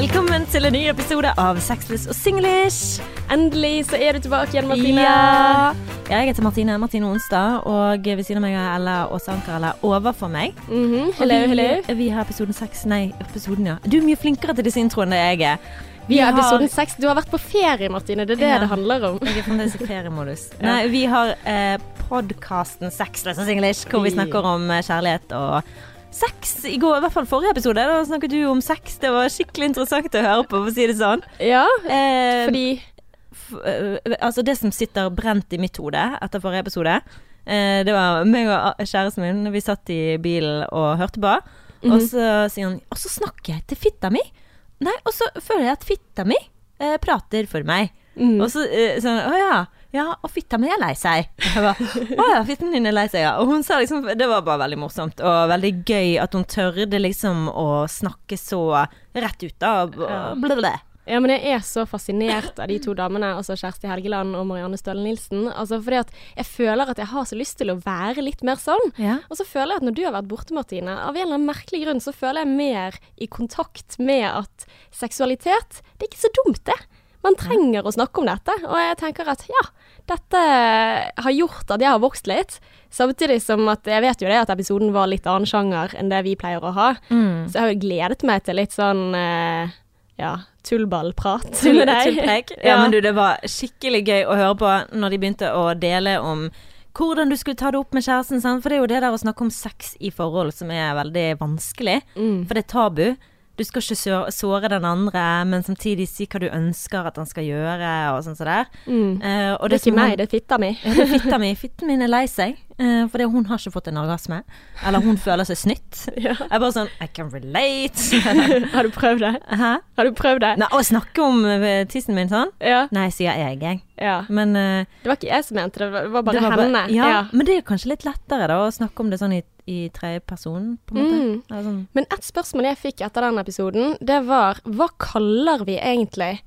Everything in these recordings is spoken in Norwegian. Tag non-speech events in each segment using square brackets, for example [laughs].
Velkommen til en ny episode av Sexless og Singlish. Endelig så er du tilbake igjen, Martine. Ja. Jeg heter Martine Martine Onsdag, og ved siden av meg er Ella Åsanker, eller overfor meg. Mm -hmm. Hello, vi, hello. Vi har episoden seks Nei, episoden, ja. Du er mye flinkere til disse introene jeg er. Vi har episoden seks. Du har vært på ferie, Martine. Det er det Ja. det handler om. Jeg er fremdeles i feriemodus. [laughs] Ja. Nei, vi har eh, podkasten Sexless og Singlish, hvor vi snakker om eh, kjærlighet og sex. I går, i hvert fall forrige episode, da snakket du om sex. Det var skikkelig interessant å høre på, for å si det sånn. Ja, Eh, fordi øh, altså det som sitter brent i mitt hode etter forrige episode, eh, det var meg og kjæresten min, vi satt i bilen og hørte på, Mhm. og så sier han, og så snakker jeg til fitta mi. Nei, og så føler jeg at fitta mi eh, prater for meg. mm. Og så eh, han, å ja, ja, og fitta mi er lei seg. Jeg bare, å ja, fitten din er lei seg, ja. Og hun sa liksom, det var bare veldig morsomt, og veldig gøy at hun tørde liksom å snakke så rett ut da, blablabla. Ja, men jeg er så fascinert av de to damene, altså Kjersti Helgeland og Marianne Støle Nilsen. Altså fordi at jeg føler at jeg har så lyst til å være litt mer sånn. Ja. Og så føler jeg at når du har vært borte, Martine, av en eller annen merkelig grunn, så føler jeg mer i kontakt med at seksualitet, det er ikke så dumt, det. Man trenger å snakke om dette. Og jeg tenker at ja, dette har gjort at jeg har vokst litt. Samtidig som at jeg vet jo det at episoden var litt annen sjanger enn det vi pleier å ha. Mm. Så jeg har jo gledet meg til litt sånn eh, ja, tullballprat Tull, med deg. [laughs] ja. Ja, men du, det var skikkelig gøy å høre på når de begynte å dele om hvordan du skulle ta det opp med kjæresten. Sant? For det er jo det der å snakke om sex i forhold som er veldig vanskelig. Mm. For det er tabu. Du skal ikke såre den andre, men samtidig si hva du ønsker at han skal gjøre, og sånn som så der. Mm. Uh, og Det er ikke meg, det er fitta mi. Ja, det er fitta mi. [laughs] Fitten min er lei seg. Uh, fordi hun har ikke fått en orgasme. Eller hun føler seg snytt. [laughs] Ja. Jeg er bare sånn I can relate. [laughs] Har du prøvd det? Hæ? Har du prøvd det? Nei, å snakke om eh, tissen min sånn? Ja. Nei, sier jeg, jeg. ja. Men uh, Det var ikke jeg som mente det, det var bare det var bare- henne. Ja, Ja. men det er kanskje litt lettere da å snakke om det sånn i, i tredjeperson, på en måte. Mm. Eller Sånn. Men et spørsmål jeg fikk etter den episoden, det var hva kaller vi egentlig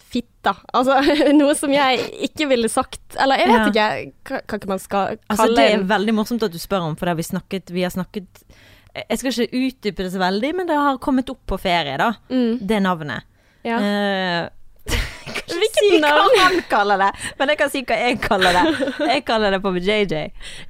fitta? Altså [laughs] noe som jeg ikke ville sagt Eller jeg vet ikke hva, man skal kalle Altså, det er veldig morsomt at du spør om, for det har vi snakket Vi har snakket Jeg skal ikke utdype det så veldig, men det har kommet opp på ferie, da. mm, Det navnet. ja. Eh, Hvilket si hva navn? han kaller det, men jeg kan si hva jeg kaller det. Jeg kaller det på JJ.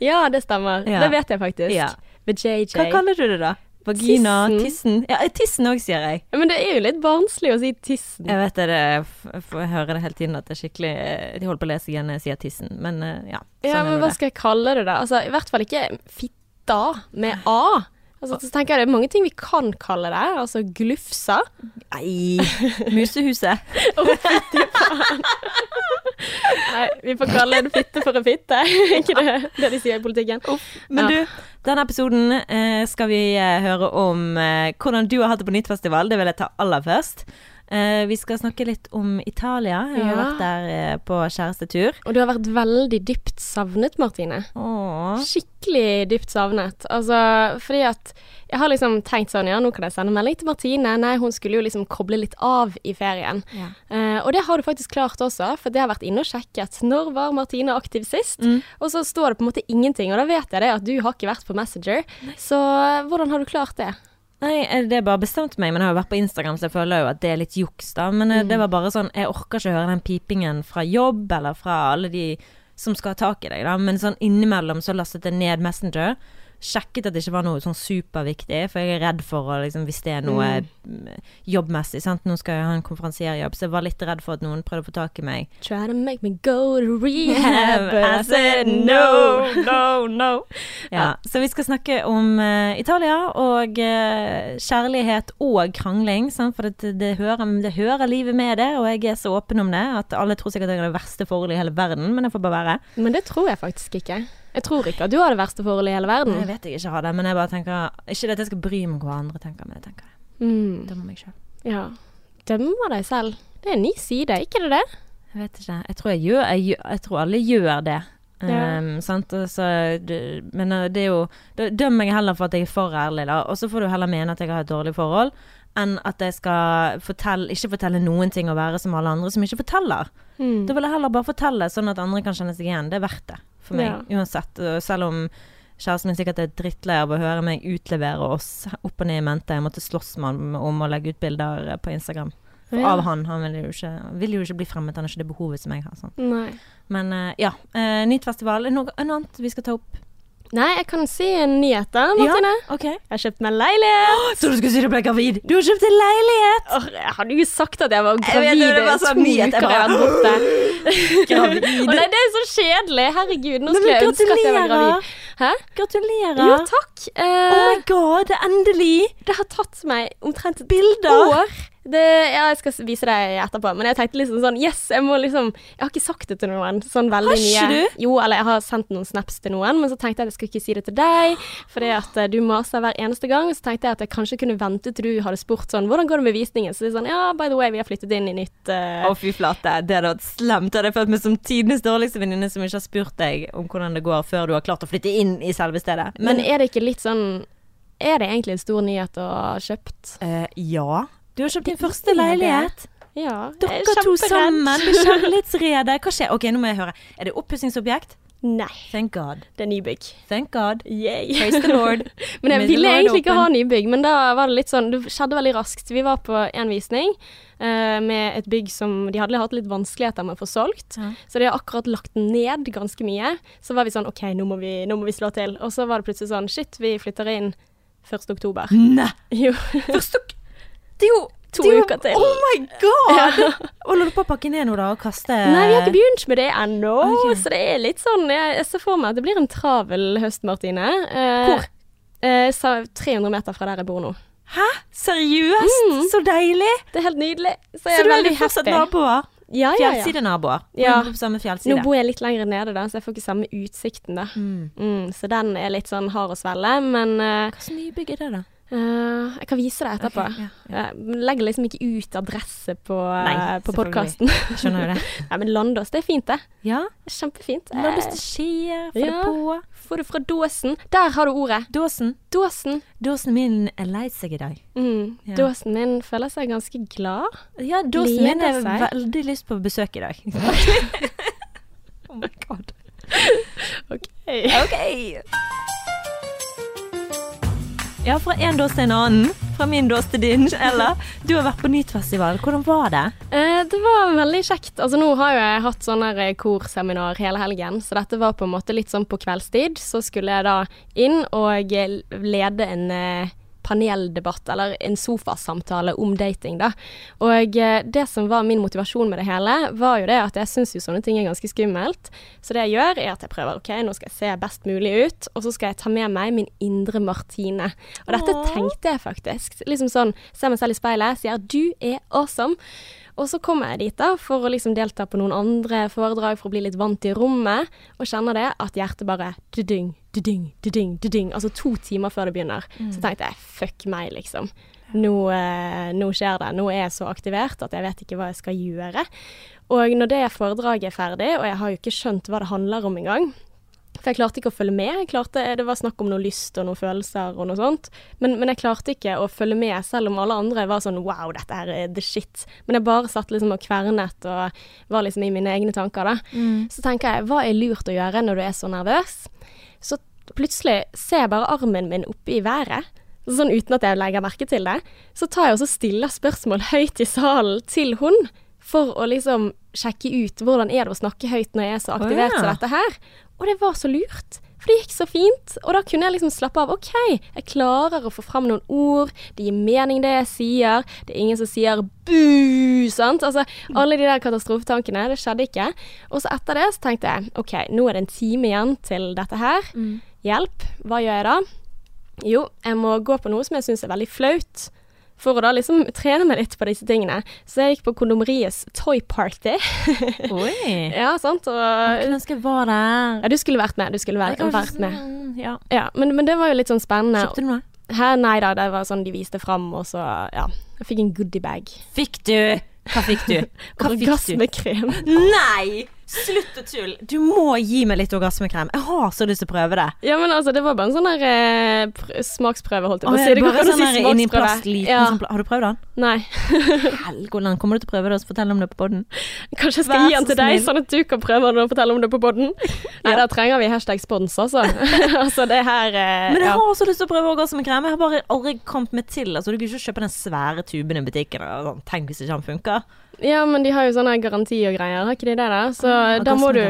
ja, det stemmer. Ja. Det vet jeg faktisk. Ja. JJ. Hva kaller du det, da? Vagina? Tissen. Tissen? Ja, tissen òg, sier jeg. Ja, Men det er jo litt barnslig å si tissen. Jeg vet det, jeg får høre det hele tiden at det er skikkelig eh, De holder på å lese igjen når jeg sier tissen, men eh, ja. Ja, sånn er men hva det. skal jeg kalle det da? Altså, i hvert fall ikke fitta med A. Altså, så tenker jeg det er mange ting vi kan kalle det. Altså glufsa. Nei, Musehuset. [laughs] Nei, vi får kalle en fitte for en fitte. [laughs] ikke det det de sier i politikken? Men Ja. du, denne episoden eh, skal vi eh, høre om eh, hvordan du har hatt det på Nyttfestival. Det vil jeg ta aller først. Eh, vi skal snakke litt om Italia. Jeg har Ja. vært der eh, på kjærestetur. Og du har vært veldig dypt savnet, Martine. Åh. Skikkelig dypt savnet. Altså, fordi at jeg har liksom tenkt sånn, ja, nå kan jeg sende melding til Martine. Nei, hun skulle jo liksom koble litt av i ferien. Ja. Eh, og det har du faktisk klart også, for det har vært inne og sjekket. Når var Martine aktiv sist? Mm. Og så står det på en måte ingenting, og da vet jeg det at du har ikke vært på Messenger. Så eh, hvordan har du klart det? Nei, eh, det er bare bestemt meg, men jeg har jo vært på Instagram, så jeg føler jo at det er litt juks, da. Men mm. det var bare sånn, jeg orker ikke høre den pipingen fra jobb, eller fra alle de som skal ha tak i deg, da. Men sånn innimellom så lastet jeg ned Messenger. Sjekket at det ikke var noe sånn superviktig, for jeg er redd for å liksom, hvis det er noe mm, jobbmessig, sant. Nå skal jeg ha en konferansierjobb, så jeg var litt redd for at noen prøvde å få tak i meg. Try to make me go to rehab, [laughs] I said no. no, no. [laughs] Ja, så vi skal snakke om uh, Italia og uh, kjærlighet og krangling, sant? for det, det, hører, det hører livet med det, og jeg er så åpen om det at alle tror sikkert jeg har det verste forholdet i hele verden, men det får bare være. Men det tror jeg faktisk ikke. Jeg tror ikke at du har det verste forholdet i hele verden. Jeg vet jeg ikke har det, men jeg bare tenker Ikke det at jeg skal bry meg om hva andre tenker, men jeg tenker Mm, dømmer meg sjøl. ja. Dømmer deg selv. Det er en ny side, ikke det det? Jeg vet ikke. Jeg tror, jeg gjør, jeg, jeg tror alle gjør det. Ja. Um, Så, men uh, det er jo Da dømmer jeg heller for at jeg er for ærlig, da. Og så får du heller mene at jeg har et dårlig forhold, enn at jeg skal fortelle, ikke fortelle noen ting og være som alle andre som ikke forteller. Mm. Da vil jeg heller bare fortelle, sånn at andre kan kjenne seg igjen. Det er verdt det for meg, Ja. uansett. Selv om kjæresten min sikkert er drittlei av å høre meg utlevere oss opp og ned i mente. Jeg måtte slåss med ham om å legge ut bilder på Instagram. Ja. Av han. Han vil jo, ikke, vil jo ikke bli fremmed. Han har ikke det behovet som jeg har. Sånn. Men uh, ja. Uh, Nytt-festival. Det noe, er det noe annet vi skal ta opp? Nei, jeg kan si en nyhet da, Martine. OK. Jeg har kjøpt meg leilighet. Så du skulle si du ble gravid? Du har kjøpt en leilighet! Oh, jeg hadde jo sagt at jeg var gravid i sånn to nyhet, uker jeg har vært borte. [laughs] Gravid. Nei, det er så kjedelig. Herregud, nå skulle jeg ønske at jeg var gravid. Hæ? Gratulerer. Jo, takk. Uh, Oh my god, endelig! det har tatt meg omtrent et Bilder. år. Det, ja, jeg skal vise deg etterpå, men jeg tenkte liksom sånn Yes, jeg må liksom Jeg har ikke sagt det til noen sånn veldig mye. du? Jo, eller jeg har sendt noen snaps til noen, men så tenkte jeg at jeg skulle ikke si det til deg, fordi at eh, du maser hver eneste gang. Så tenkte jeg at jeg kanskje kunne vente til du hadde spurt sånn Hvordan går det med visningen? Så det er sånn Ja, by the way, vi har flyttet inn i nytt eh, Å, fy flate. Det hadde vært slemt. Jeg hadde følt meg som tidenes dårligste venninne som ikke har spurt deg om hvordan det går før du har klart å flytte inn i selve stedet. Men er det ikke litt sånn Er det egentlig en stor nyhet å ha kjøpt? Uh, ja. Du har kjøpt din første leilighet. Ja. Dere er to sammen [laughs] med kjærlighetsrede. Hva skjer? Ok, nå må jeg høre. Er det oppussingsobjekt? Nei, Thank God. det er nybygg. Thank God. Yay. Praise the Lord. [laughs] Men jeg ville egentlig ikke ha nybygg, men da var det litt sånn Det skjedde veldig raskt. Vi var på en visning uh, med et bygg som de hadde hatt litt vanskeligheter med å få solgt. Ja. Så de har akkurat lagt ned ganske mye. Så var vi sånn OK, nå må vi, nå må vi slå til. Og så var det plutselig sånn Shit, vi flytter inn 1. oktober. Nei! [laughs] Jo, Først ok. Det er jo to jo- uker til. Oh my god! Holder [laughs] du på å pakke ned nå, da, og kaste Nei, vi har ikke begynt med det ennå. okay. Så det er litt sånn Jeg, ser for meg at det blir en travel høst, Martine. Eh, Hvor? Eh, 300 meter fra der jeg bor nå. Hæ? Seriøst? Mm. Så deilig! Det er helt nydelig. Så Så du er fortsatt naboer? Ja, ja, ja. Fjellsidenaboer? Ja. Fjellside? Nå bor jeg litt lenger nede, da, så jeg får ikke samme utsikten, da. Mm. Mm, så den er litt sånn hard å svelle, men uh, Hva slags nybygg er det, da? Eh, jeg kan vise deg etterpå. Okay, ja, ja. Jeg legger liksom ikke ut adresse på, Nei, uh, på podkasten. Skjønner det. [laughs] Nei, men Landås, det er fint, det. Ja. det er kjempefint. Landås det Skie, få ja. det på. Få det fra dåsen. Der har du ordet. Dåsen. Dåsen. Dåsen min er lei seg i dag. Mm. Ja. Dåsen min føler seg ganske glad. Ja, dåsen min har veldig lyst på besøk i dag. [laughs] [laughs] oh my god. OK. Ok. Ja, fra en dås til en annen. Fra min dås til din. Ella, du har vært på Nytfestival. Hvordan var det? Eh, det var veldig kjekt. Altså Nå har jo jeg hatt sånn korseminar hele helgen, så dette var på en måte litt sånn på kveldstid. Så skulle jeg da inn og eh, lede en eh, paneldebatt, eller en sofasamtale om dating, da. Og eh, det som var min motivasjon med det hele, var jo det at jeg syns jo sånne ting er ganske skummelt. Så det jeg gjør, er at jeg prøver OK, nå skal jeg se best mulig ut, og så skal jeg ta med meg min indre Martine. Og dette Åh. tenkte jeg faktisk. Liksom sånn, ser meg selv i speilet, sier 'du er awesome'. Og så kommer jeg dit da for å liksom delta på noen andre foredrag for å bli litt vant i rommet, og kjenner det at hjertet bare du-ding, du-ding, du-ding, du-ding, Altså to timer før det begynner. Så tenkte jeg fuck meg, liksom. Nå, eh, nå skjer det. Nå er jeg så aktivert at jeg vet ikke hva jeg skal gjøre. Og når det foredraget er ferdig, og jeg har jo ikke skjønt hva det handler om engang, for jeg klarte ikke å følge med. Jeg klarte, det var snakk om noe lyst og noen følelser og noe sånt. Men, men jeg klarte ikke å følge med, selv om alle andre var sånn wow, dette her er the shit. Men jeg bare satt liksom og kvernet og var liksom i mine egne tanker, da. Så tenker jeg, hva er lurt å gjøre når du er så nervøs? Så plutselig ser jeg bare armen min oppe i været. Sånn uten at jeg legger merke til det. Så tar jeg også stiller spørsmål [laughs] høyt i salen til hun. For å liksom sjekke ut hvordan er det å snakke høyt når jeg er så aktivert oh, ja. som dette her. Og det var så lurt. For det gikk så fint. Og da kunne jeg liksom slappe av. OK, jeg klarer å få fram noen ord. Det gir mening, det jeg sier. Det er ingen som sier bu, sant. Altså alle de der katastrofetankene. Det skjedde ikke. Og så etter det så tenkte jeg OK, nå er det en time igjen til dette her. Hjelp. Hva gjør jeg da? Jo, jeg må gå på noe som jeg syns er veldig flaut. For å da liksom trene meg litt på disse tingene. Så jeg gikk på Kondomeriets toy party. [laughs] Oi. ja, sant. Og Skulle ønske jeg var der. ja, du skulle vært med. Du skulle vært, vært med. Ja. Ja, men, men det var jo litt sånn spennende. Kjøpte du noe? Hæ, nei da, det var sånn de viste fram, og så ja. Jeg fikk en goodiebag. Fikk du? Hva fikk du? [laughs] Hva fikk du? Orgasmekrem. Nei! Slutt å tulle. Du må gi meg litt orgasmekrem. Jeg har så lyst til å prøve det. Ja, men altså, det var bare en sånn der eh, pr- smaksprøve, holdt jeg på Å, si. Det går an å sånn si inni smaksprøve. liten Ja. sånn Har du prøvd den? Nei. [laughs] Helgoland, kommer du til å prøve det og fortelle om det på poden? Kanskje jeg skal gi den til deg, sånn at du kan prøve den og fortelle om det på poden? [laughs] Nei, da trenger vi hashtag spons, altså. [laughs] altså, det her eh, Men jeg ja. har så lyst til å prøve orgasmekrem. Jeg har bare aldri kommet meg til. Altså, du kan ikke kjøpe den svære tuben i butikken. Og sånn. Tenk hvis det ikke den funker. Ja, men de har jo sånne garanti og greier, har ikke de det da? Så da må, du,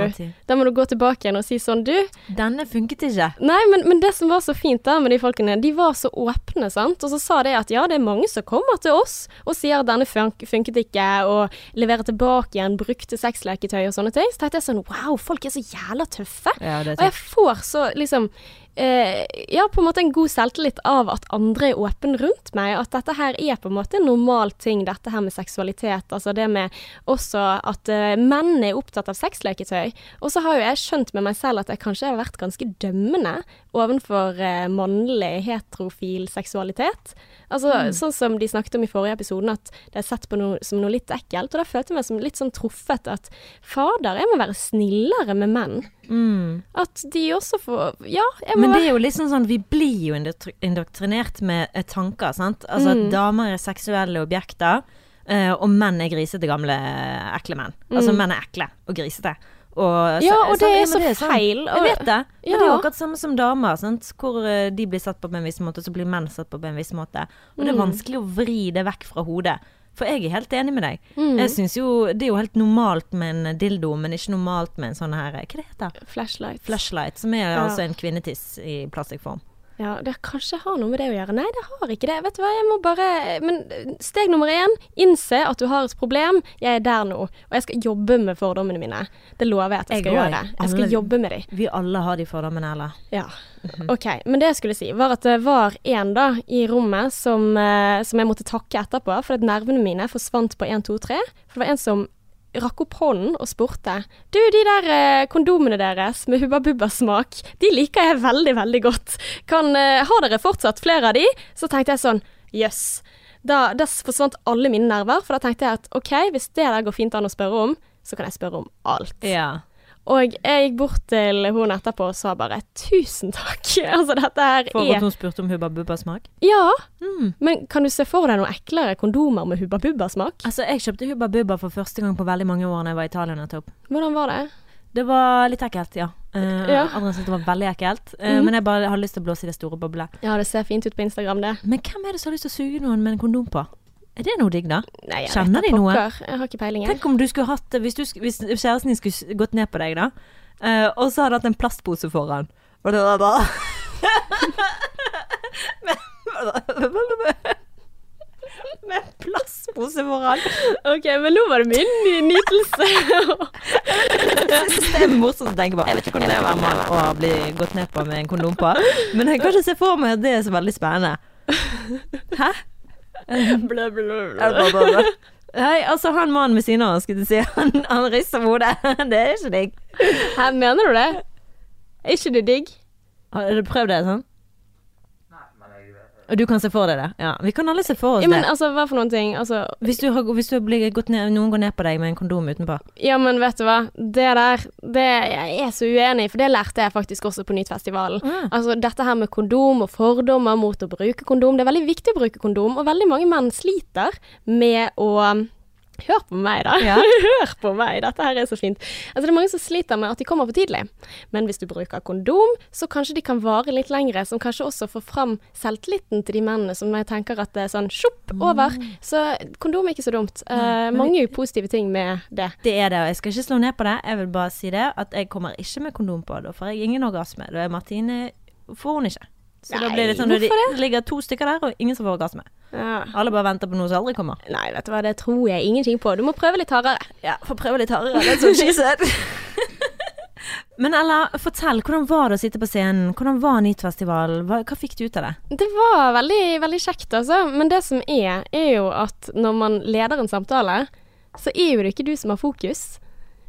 da må du gå tilbake igjen og si sånn, du, Denne funket ikke. Nei, men, men det som var så fint da med de folkene, de var så åpne, sant. Og så sa de at ja, det er mange som kommer til oss og sier at denne fun funket ikke, og leverer tilbake igjen brukte sexleketøy og sånne ting. Så tenkte jeg sånn wow, folk er så jævla tøffe. Ja, Og jeg får så liksom eh, Ja, på en måte en god selvtillit av at andre er åpne rundt meg. At dette her er på en måte en normal ting, dette her med seksualitet. Altså det med også at eh, menn er opptatt av sexleketøy. Og så har jo jeg skjønt med meg selv at jeg kanskje har vært ganske dømmende overfor eh, mannlig heterofil seksualitet. Altså sånn som de snakket om i forrige episoden, at det er sett på noe som noe litt ekkelt. Og da følte jeg meg som litt sånn truffet at fader, jeg må være snillere med menn. Mm. At de også får Ja, jeg må Men det er jo liksom sånn sånn Vi blir jo indoktrinert med eh, tanker, sant. Altså Mm. at damer er seksuelle objekter, eh, og menn er grisete, gamle, eh, ekle menn. Altså Mm. menn er ekle og grisete. Og, Ja, og det er så det, feil. Jeg vet det. Men Ja. det er jo akkurat samme som damer, sant? hvor eh, de blir satt på på en viss måte, og så blir menn satt på på en viss måte. Og det er Mm. vanskelig å vri det vekk fra hodet. For jeg er helt enig med deg. Mm. Jeg synes jo Det er jo helt normalt med en dildo, men ikke normalt med en sånn her Hva det heter Flashlight. Flashlight, som er Ja. altså en kvinnetiss i plastikkform. Ja, det kanskje har noe med det å gjøre. Nei, det har ikke det. Vet du hva, jeg må bare Men steg nummer én, innse at du har et problem. Jeg er der nå, og jeg skal jobbe med fordommene mine. Det lover jeg at jeg skal Jeg gjøre. det. Jeg skal Alle- jobbe med dem. Vi alle har de fordommene, eller? Ja. OK. Men det jeg skulle si, var at det var en da i rommet som, eh, som jeg måtte takke etterpå, for at nervene mine forsvant på 1, 2, 3. For det var en som rakk opp hånden og spurte Du, de der eh, kondomene deres med Hubba Bubba-smak, de liker jeg veldig, veldig godt. Kan, eh, har dere fortsatt flere av de? Så tenkte jeg sånn Jøss. Da, da forsvant alle mine nerver, for da tenkte jeg at OK, hvis det der går fint an å spørre om, så kan jeg spørre om alt. Ja. Og jeg gikk bort til hun etterpå og sa bare tusen takk. [laughs] altså dette her For er at hun spurte om Hubba Bubba-smak? Ja, Mm. men kan du se for deg noe eklere kondomer med Hubba Bubba-smak? Altså, jeg kjøpte Hubba Bubba for første gang på veldig mange år da jeg var i Italia nettopp. Hvordan var det? Det var litt ekkelt, ja. Uh, Ja. Andre syntes det var veldig ekkelt. Uh, mm. Men jeg bare hadde lyst til å blåse i det store boblet. Ja, det ser fint ut på Instagram, det. Men hvem er det som har lyst til å suge noen med en kondom på? Er det noe digg, da? Nei, jeg Kjenner de noe? Jeg har ikke peiling. Tenk om du skulle hatt Hvis, du, hvis kjæresten din skulle gått ned på deg, da, uh, og så hadde hatt en plastpose foran, og det var bare [laughs] Med- en plastpose foran. OK, men nå var det min nytelse. Det er morsomt å tenke på. Jeg vet ikke hvordan det er å være mann og bli gått ned på med en kondom på, men jeg kan ikke se for meg at det er så veldig spennende. Hæ? Blø, blø, blø. Nei, altså han mannen ved siden av skulle du si, han, han rister på hodet. [laughs] Det er ikke digg. Hæ, mener du det? Er ikke det digg? Har du prøvd det sånn? Og du kan se for deg det? Ja. Vi kan alle se for oss Ja, men det. altså, hva for noen ting? Altså, Hvis, du har, hvis du blir gått ned, noen går ned på deg med en kondom utenpå. ja, men vet du hva? Det der, det jeg er så uenig i, for det lærte jeg faktisk også på Nytfestivalen. Ah. Altså dette her med kondom og fordommer mot å bruke kondom. Det er veldig viktig å bruke kondom, og veldig mange menn sliter med å Hør på meg, da. Ja. [laughs] Hør på meg, dette her er så fint. Altså Det er mange som sliter med at de kommer for tidlig. Men hvis du bruker kondom, så kanskje de kan vare litt lengre. Som kanskje også får fram selvtilliten til de mennene som jeg tenker at det er sånn sjopp over. Så kondom er ikke så dumt. Eh, mange positive ting med det. Det er det, og jeg skal ikke slå ned på det. Jeg vil bare si det, at jeg kommer ikke med kondom på. Da får jeg ingen orgasme. Da er Martine får hun ikke. Så da blir det sånn at hvorfor det ligger to stykker der, og ingen som får orgasme. Ja. Alle bare venter på noe som aldri kommer. Nei, vet du hva, det tror jeg ingenting på. Du må prøve litt hardere. Ja, få prøve litt hardere. Det er sånn said. [laughs] Men Ella, fortell. Hvordan var det å sitte på scenen? Hvordan var Nytfestivalen? Hva, hva fikk du ut av det? Det var veldig, veldig kjekt, altså. Men det som er, er jo at når man leder en samtale, så er jo det ikke du som har fokus.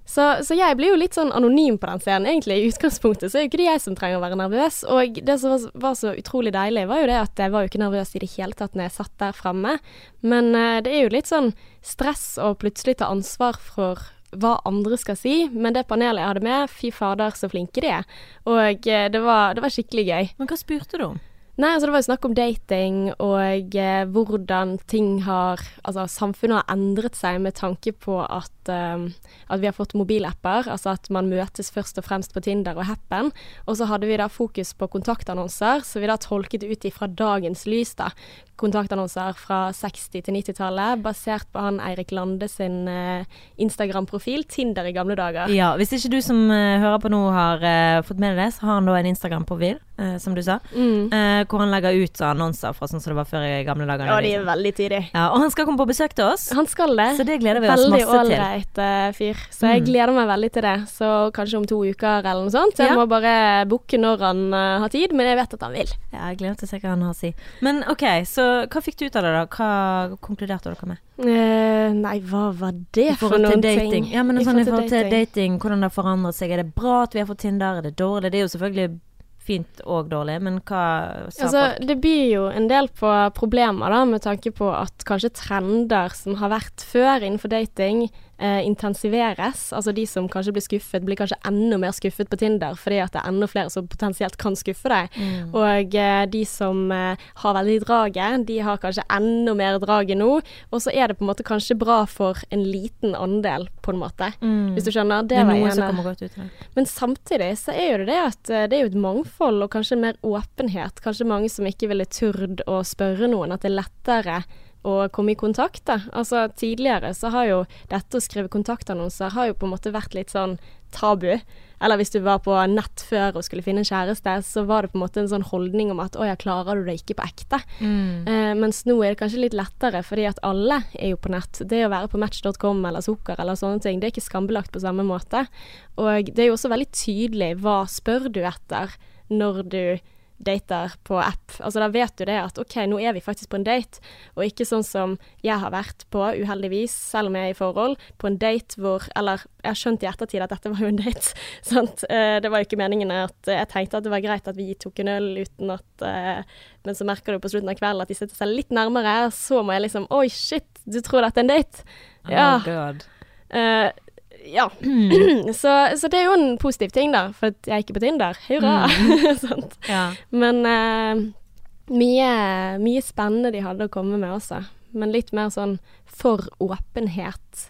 Så, så jeg blir jo litt sånn anonym på den scenen, egentlig. I utgangspunktet så er jo ikke det jeg som trenger å være nervøs. Og det som var, var så utrolig deilig, var jo det at jeg var jo ikke nervøs i det hele tatt når jeg satt der framme. Men uh, det er jo litt sånn stress å plutselig ta ansvar for hva andre skal si, men det panelet jeg hadde med, fy fader så flinke de er. Og uh, det var, det var skikkelig gøy. Men hva spurte du om? Nei, altså det var jo snakk om dating og eh, hvordan ting har Altså samfunnet har endret seg med tanke på at, eh, at vi har fått mobilapper. Altså at man møtes først og fremst på Tinder og Happen. Og så hadde vi da fokus på kontaktannonser, så vi da tolket ut ifra dagens lys, da. Kontaktannonser fra 60- til 90-tallet, basert på han Eirik Lande sin eh, Instagram-profil. Tinder i gamle dager. Ja, Hvis ikke du som eh, hører på nå har uh, fått med deg det, så har han da en Instagram-profil, uh, som du sa, Mm. uh, hvor han legger ut annonser fra sånn som det var før i gamle dager. Ja, de er veldig tidlig. Ja, og han skal komme på besøk til oss. Han skal det. Så det gleder vi oss Veldig masse til. Ålreit eh, fyr. Så jeg Mm. gleder meg veldig til det. Så kanskje om to uker eller noe sånt. Jeg Ja. må bare booke når han eh, har tid, men jeg vet at han vil. Ja, jeg gleder meg til å se hva han har å si. Men OK, så hva fikk du ut av det, da? Hva konkluderte dere med? Uh, nei, hva var det for noen dating. ting? Ja, men I sånn i forhold til til dating, hvordan det har forandret seg. Er det bra at vi har fått Tinder? Er det dårlig? Det er jo selvfølgelig fint og dårlig, men hva sa Altså, folk? det byr jo en del på problemer, da, med tanke på at kanskje trender som har vært før innenfor dating, eh, intensiveres. Altså de som kanskje blir skuffet, blir kanskje enda mer skuffet på Tinder, fordi at det er enda flere som potensielt kan skuffe deg. Mm. Og eh, de som eh, har veldig draget, de har kanskje enda mer draget nå. Og så er det på en måte kanskje bra for en liten andel, på en måte. Mm. Hvis du skjønner? Det, Det er noe som kommer godt ut det. Men samtidig så er jo det det at eh, det er jo et mangfold og kanskje mer åpenhet. Kanskje mange som ikke ville turt å spørre noen. At det er lettere å komme i kontakt. Da. Altså Tidligere så har jo dette å skrive kontaktannonser har jo på en måte vært litt sånn tabu. Eller hvis du var på nett før og skulle finne en kjæreste, så var det på en måte en sånn holdning om at å ja, klarer du det ikke på ekte? Mm. Eh, mens nå er det kanskje litt lettere, fordi at alle er jo på nett. Det å være på match.com eller Sukker eller sånne ting, det er ikke skambelagt på samme måte. Og det er jo også veldig tydelig hva spør du etter når du dater på app. Altså da vet du det at ok, nå er vi faktisk på en date, og ikke sånn som jeg har vært på, uheldigvis, selv om jeg er i forhold, på en date hvor Eller jeg har skjønt i ettertid at dette var jo en date, [laughs] sant. Eh, det var jo ikke meningen at Jeg tenkte at det var greit at vi tok en øl uten at eh, Men så merker du på slutten av kvelden at de sitter seg litt nærmere, så må jeg liksom Oi, shit, du tror dette er en date? Ja. Oh god. Eh, ja. [clears throat] så, så det er jo en positiv ting, da, for at jeg er ikke på Tinder. Hurra! Mm. [laughs] Ja. Men uh, mye, mye spennende de hadde å komme med også. Men litt mer sånn for åpenhet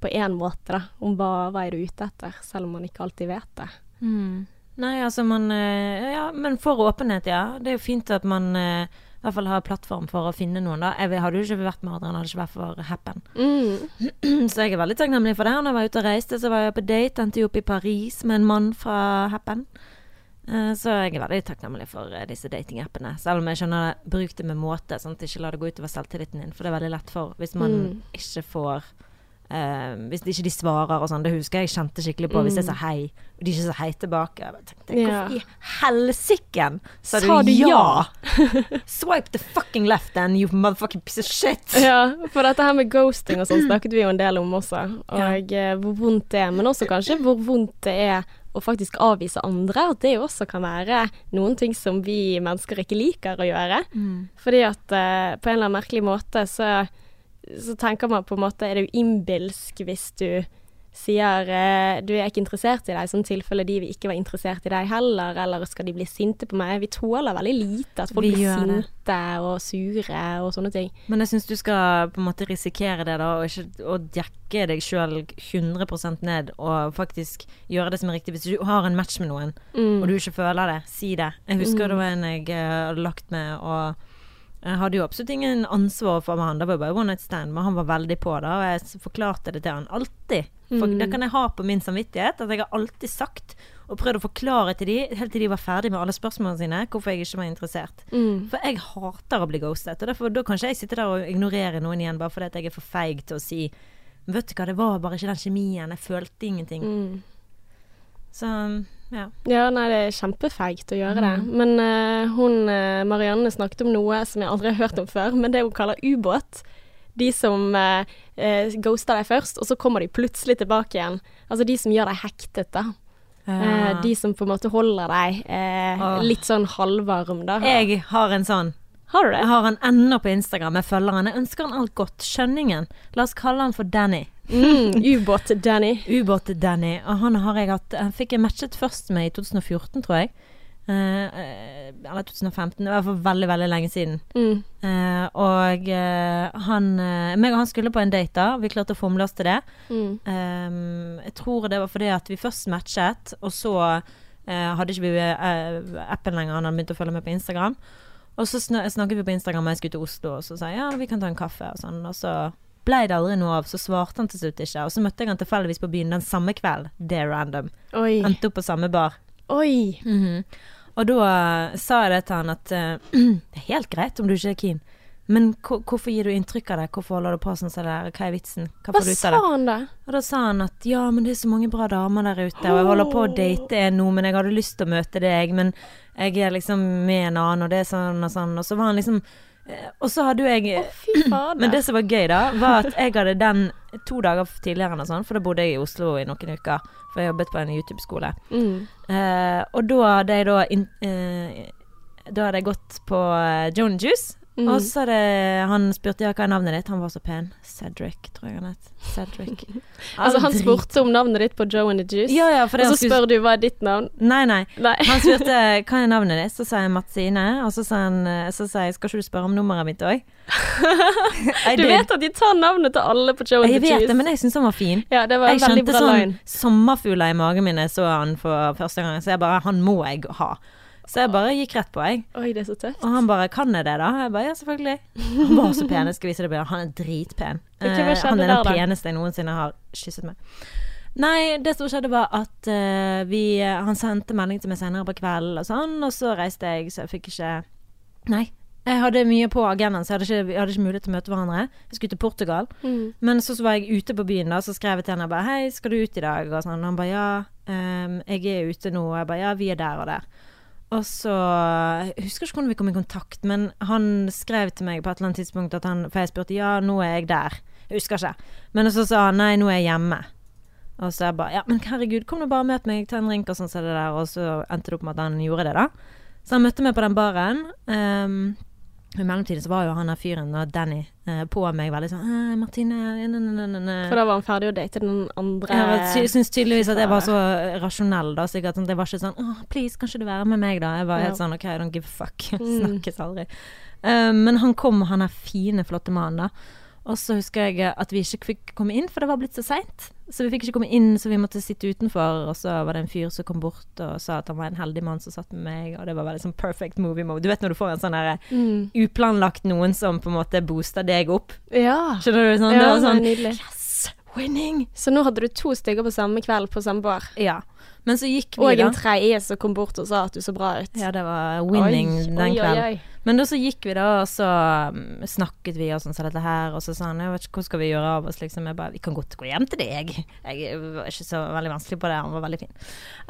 på én måte, da. Om hva, hva er du ute etter, selv om man ikke alltid vet det. Mm. Nei, altså man eh, Ja, men for åpenhet, ja. Det er jo fint at man eh, hvert fall ha plattform for å finne noen, da. Jeg hadde jo ikke vært med Adrian, hadde ikke vært for Happen. Mm. [clears throat] Så jeg er veldig takknemlig for det. Når jeg var ute og reiste, så var jeg på date. Endte jo opp i Paris med en mann fra Happen. Eh, Så jeg er veldig takknemlig for eh, disse datingappene. Selv om jeg skjønner det, bruk det med måte, sånn at ikke la det gå utover selvtilliten din. For det er veldig lett for hvis man Mm. ikke får eh, Hvis ikke de svarer og sånn. Det husker jeg jeg kjente skikkelig på. Hvis jeg sa hei, og de ikke sa hei tilbake. Jeg tenkte. Hvorfor i helsiken sa Sa du ja? [laughs] Swipe the fucking left then, you motherfucking piece of shit. Ja, for dette her med ghosting og sånn [clears throat] snakket vi jo en del om også. Og ja. hvor vondt det er, men også kanskje hvor vondt det er å faktisk avvise andre. At det også kan være noen ting som vi mennesker ikke liker å gjøre. Mm. Fordi at uh, på en eller annen merkelig måte så, så tenker man på en måte Er det jo innbilsk hvis du sier eh, du er ikke interessert i deg, sånn tilfelle de vil ikke være interessert i deg heller, eller skal de bli sinte på meg? Vi tåler veldig lite at folk Vi blir sinte det. og sure og sånne ting. Men jeg syns du skal på en måte risikere det, da, og ikke og jekke deg sjøl 100% ned, og faktisk gjøre det som er riktig. Hvis du har en match med noen, Mm. og du ikke føler det, si det. Jeg husker det var en jeg eh, hadde lagt med, og jeg hadde jo absolutt ingen ansvar for han. Det var bare one night stand, men han var veldig på det, og jeg forklarte det til han alltid. For Mm. Det kan jeg ha på min samvittighet, at jeg har alltid sagt og prøvd å forklare til de, helt til de var ferdig med alle spørsmålene sine, hvorfor jeg ikke var interessert. Mm. For jeg hater å bli ghostet, og derfor, da kan ikke jeg sitte der og ignorere noen igjen bare fordi jeg er for feig til å si Vet du hva, det var bare ikke den kjemien, jeg følte ingenting. Mm. Så ja. Ja, nei, det er kjempefeigt å gjøre det. Men uh, hun eh, Marianne snakket om noe som jeg aldri har hørt om før, men det hun kaller ubåt. De som uh, ghoster deg først, og så kommer de plutselig tilbake igjen. Altså de som gjør deg hektet, da. Eh, de som på en måte holder deg litt sånn halvvarm, da. Jeg har en sånn. Har du det? Jeg har han ennå på Instagram. Jeg følger han. Jeg ønsker han alt godt. Skjønningen. La oss kalle han for Danny. Mm, [laughs] Ubåt-Danny. Ubåt-Danny. Og han har jeg hatt Han fikk jeg matchet først med i 2014, tror jeg. Eh, eh, eller 2015. Det var for veldig, veldig lenge siden. Mm. Eh, og eh, han eh, meg og han skulle på en date, da. Vi klarte å fomle oss til det. Mm. Ehm, jeg tror det var fordi at vi først matchet, og så eh, hadde ikke vi eh, appen lenger. Han hadde begynt å følge med på Instagram. Og så snakket vi på Instagram, og jeg skulle til Oslo, og så sa jeg ja, vi kan ta en kaffe og sånn. Og så ble det aldri noe av, så svarte han til slutt ikke. Og så møtte jeg han tilfeldigvis på byen den samme kveld. Det er random. Oi. Endte opp på samme bar. Oi. Og da eh, sa jeg det til han at eh, [clears throat] det er helt greit om du ikke er keen, men hvorfor gir du inntrykk av det? Hvorfor holder du på sånn som det der? Hva er vitsen? Hva Hva får du ut sa av det? han da? Og da sa han at ja, men det er så mange bra damer der ute, og jeg holder på å date en nå, men jeg hadde lyst til å møte deg, men jeg er liksom med en annen, og det er sånn og sånn. Og så var han liksom Og så hadde jo jeg Fy. Men det som var gøy, da, var at jeg hadde den to dager tidligere, eller sånn, for da bodde jeg i Oslo i noen uker, for jeg jobbet på en YouTube-skole. mm. Eh, og da hadde jeg da in, eh, Da hadde jeg gått på uh, Joan Juice. Mm. Og så det, han spurte ja, hva er navnet ditt. Han var så pen. Cedric, tror jeg han het. Cedric. [laughs] Altså, han spurte om navnet ditt på Joe and the Juice, Ja, ja, for det og så skulle spør du hva er ditt navn. Nei, nei. Nei. Han spurte [laughs] hva er navnet ditt, så sa jeg Matsine. Og så sa, han, eh, så sa jeg skal ikke du spørre om nummeret mitt òg? [laughs] Du vet at de tar navnet til alle på Joe and Jeg the vet det, men jeg syns han var fin. Ja, det var en Jeg veldig kjente bra sånn line. sommerfugler i magen min jeg så han for første gang. Så jeg bare Han må jeg ha. Så jeg bare gikk rett på, jeg. Oi, det er så tøft. Og han bare 'Kan jeg det, da?' Jeg bare 'Ja, selvfølgelig'. Han var så pen. Jeg skal vise deg bilder. Han er dritpen. Ok, hva Eh, han er den peneste jeg noensinne har kysset med. Nei, det som skjedde var at uh, vi Han sendte melding til meg senere på kvelden og sånn, og så reiste jeg, så jeg fikk ikke Nei. Jeg hadde mye på agendaen, så jeg hadde ikke, jeg hadde ikke mulighet til å møte hverandre. Jeg skulle til Portugal. Mm. Men så, så var jeg ute på byen, da, så skrev jeg til henne bare 'Hei, skal du ut i dag?' Og sånn. Han bare 'Ja, um, jeg er ute nå.' Og jeg bare 'Ja, vi er der og der'. Og så Jeg husker ikke hvordan vi kom i kontakt, men han skrev til meg på et eller annet tidspunkt at han For jeg spurte 'Ja, nå er jeg der'. Jeg husker ikke. Men så sa han 'Nei, nå er jeg hjemme'. Og så jeg bare 'Ja, men herregud, kom nå bare og møt meg, ta en drink', og sånn så det der. Og så endte det opp med at han gjorde det, da. Så han møtte meg på den baren. ehm, I mellomtiden så var jo han der fyren, og Danny, eh, på meg veldig sånn «Eh, 'Martine ne, ne, ne, ne, ne. For da var han ferdig å date den andre Jeg syns tydeligvis at jeg var så rasjonell, da. Sikkert sånn, Det var ikke sånn «Åh, please, kan ikke du være med meg, da? Jeg var helt sånn OK, I don't give a fuck. [laughs] Mm. Snakkes aldri. Eh, men han kom, han er fine, flotte mannen, da. Og så husker jeg at vi ikke fikk komme inn, for det var blitt så seint. Så vi fikk ikke komme inn, så vi måtte sitte utenfor. Og så var det en fyr som kom bort og sa at han var en heldig mann som satt med meg, og det var veldig sånn perfect movie mode. Du vet når du får en sånn der mm. uplanlagt noen som på en måte booster deg opp. Ja. Skjønner du? Sånn, ja, det var sånn. Yes! Winning! Så nå hadde du to stykker på samme kveld på samme bar. Ja. Men så gikk vi, Og da. en tredje som kom bort og sa at du så bra ut. Ja, det var winning Oi, den kvelden. Men da så gikk vi da, og så um, snakket vi og sånn som dette her, og så sa han jeg vet ikke hva skal vi gjøre av oss, liksom. Jeg bare vi kan godt gå hjem til deg. Jeg var ikke så veldig vanskelig på det, han var veldig fin.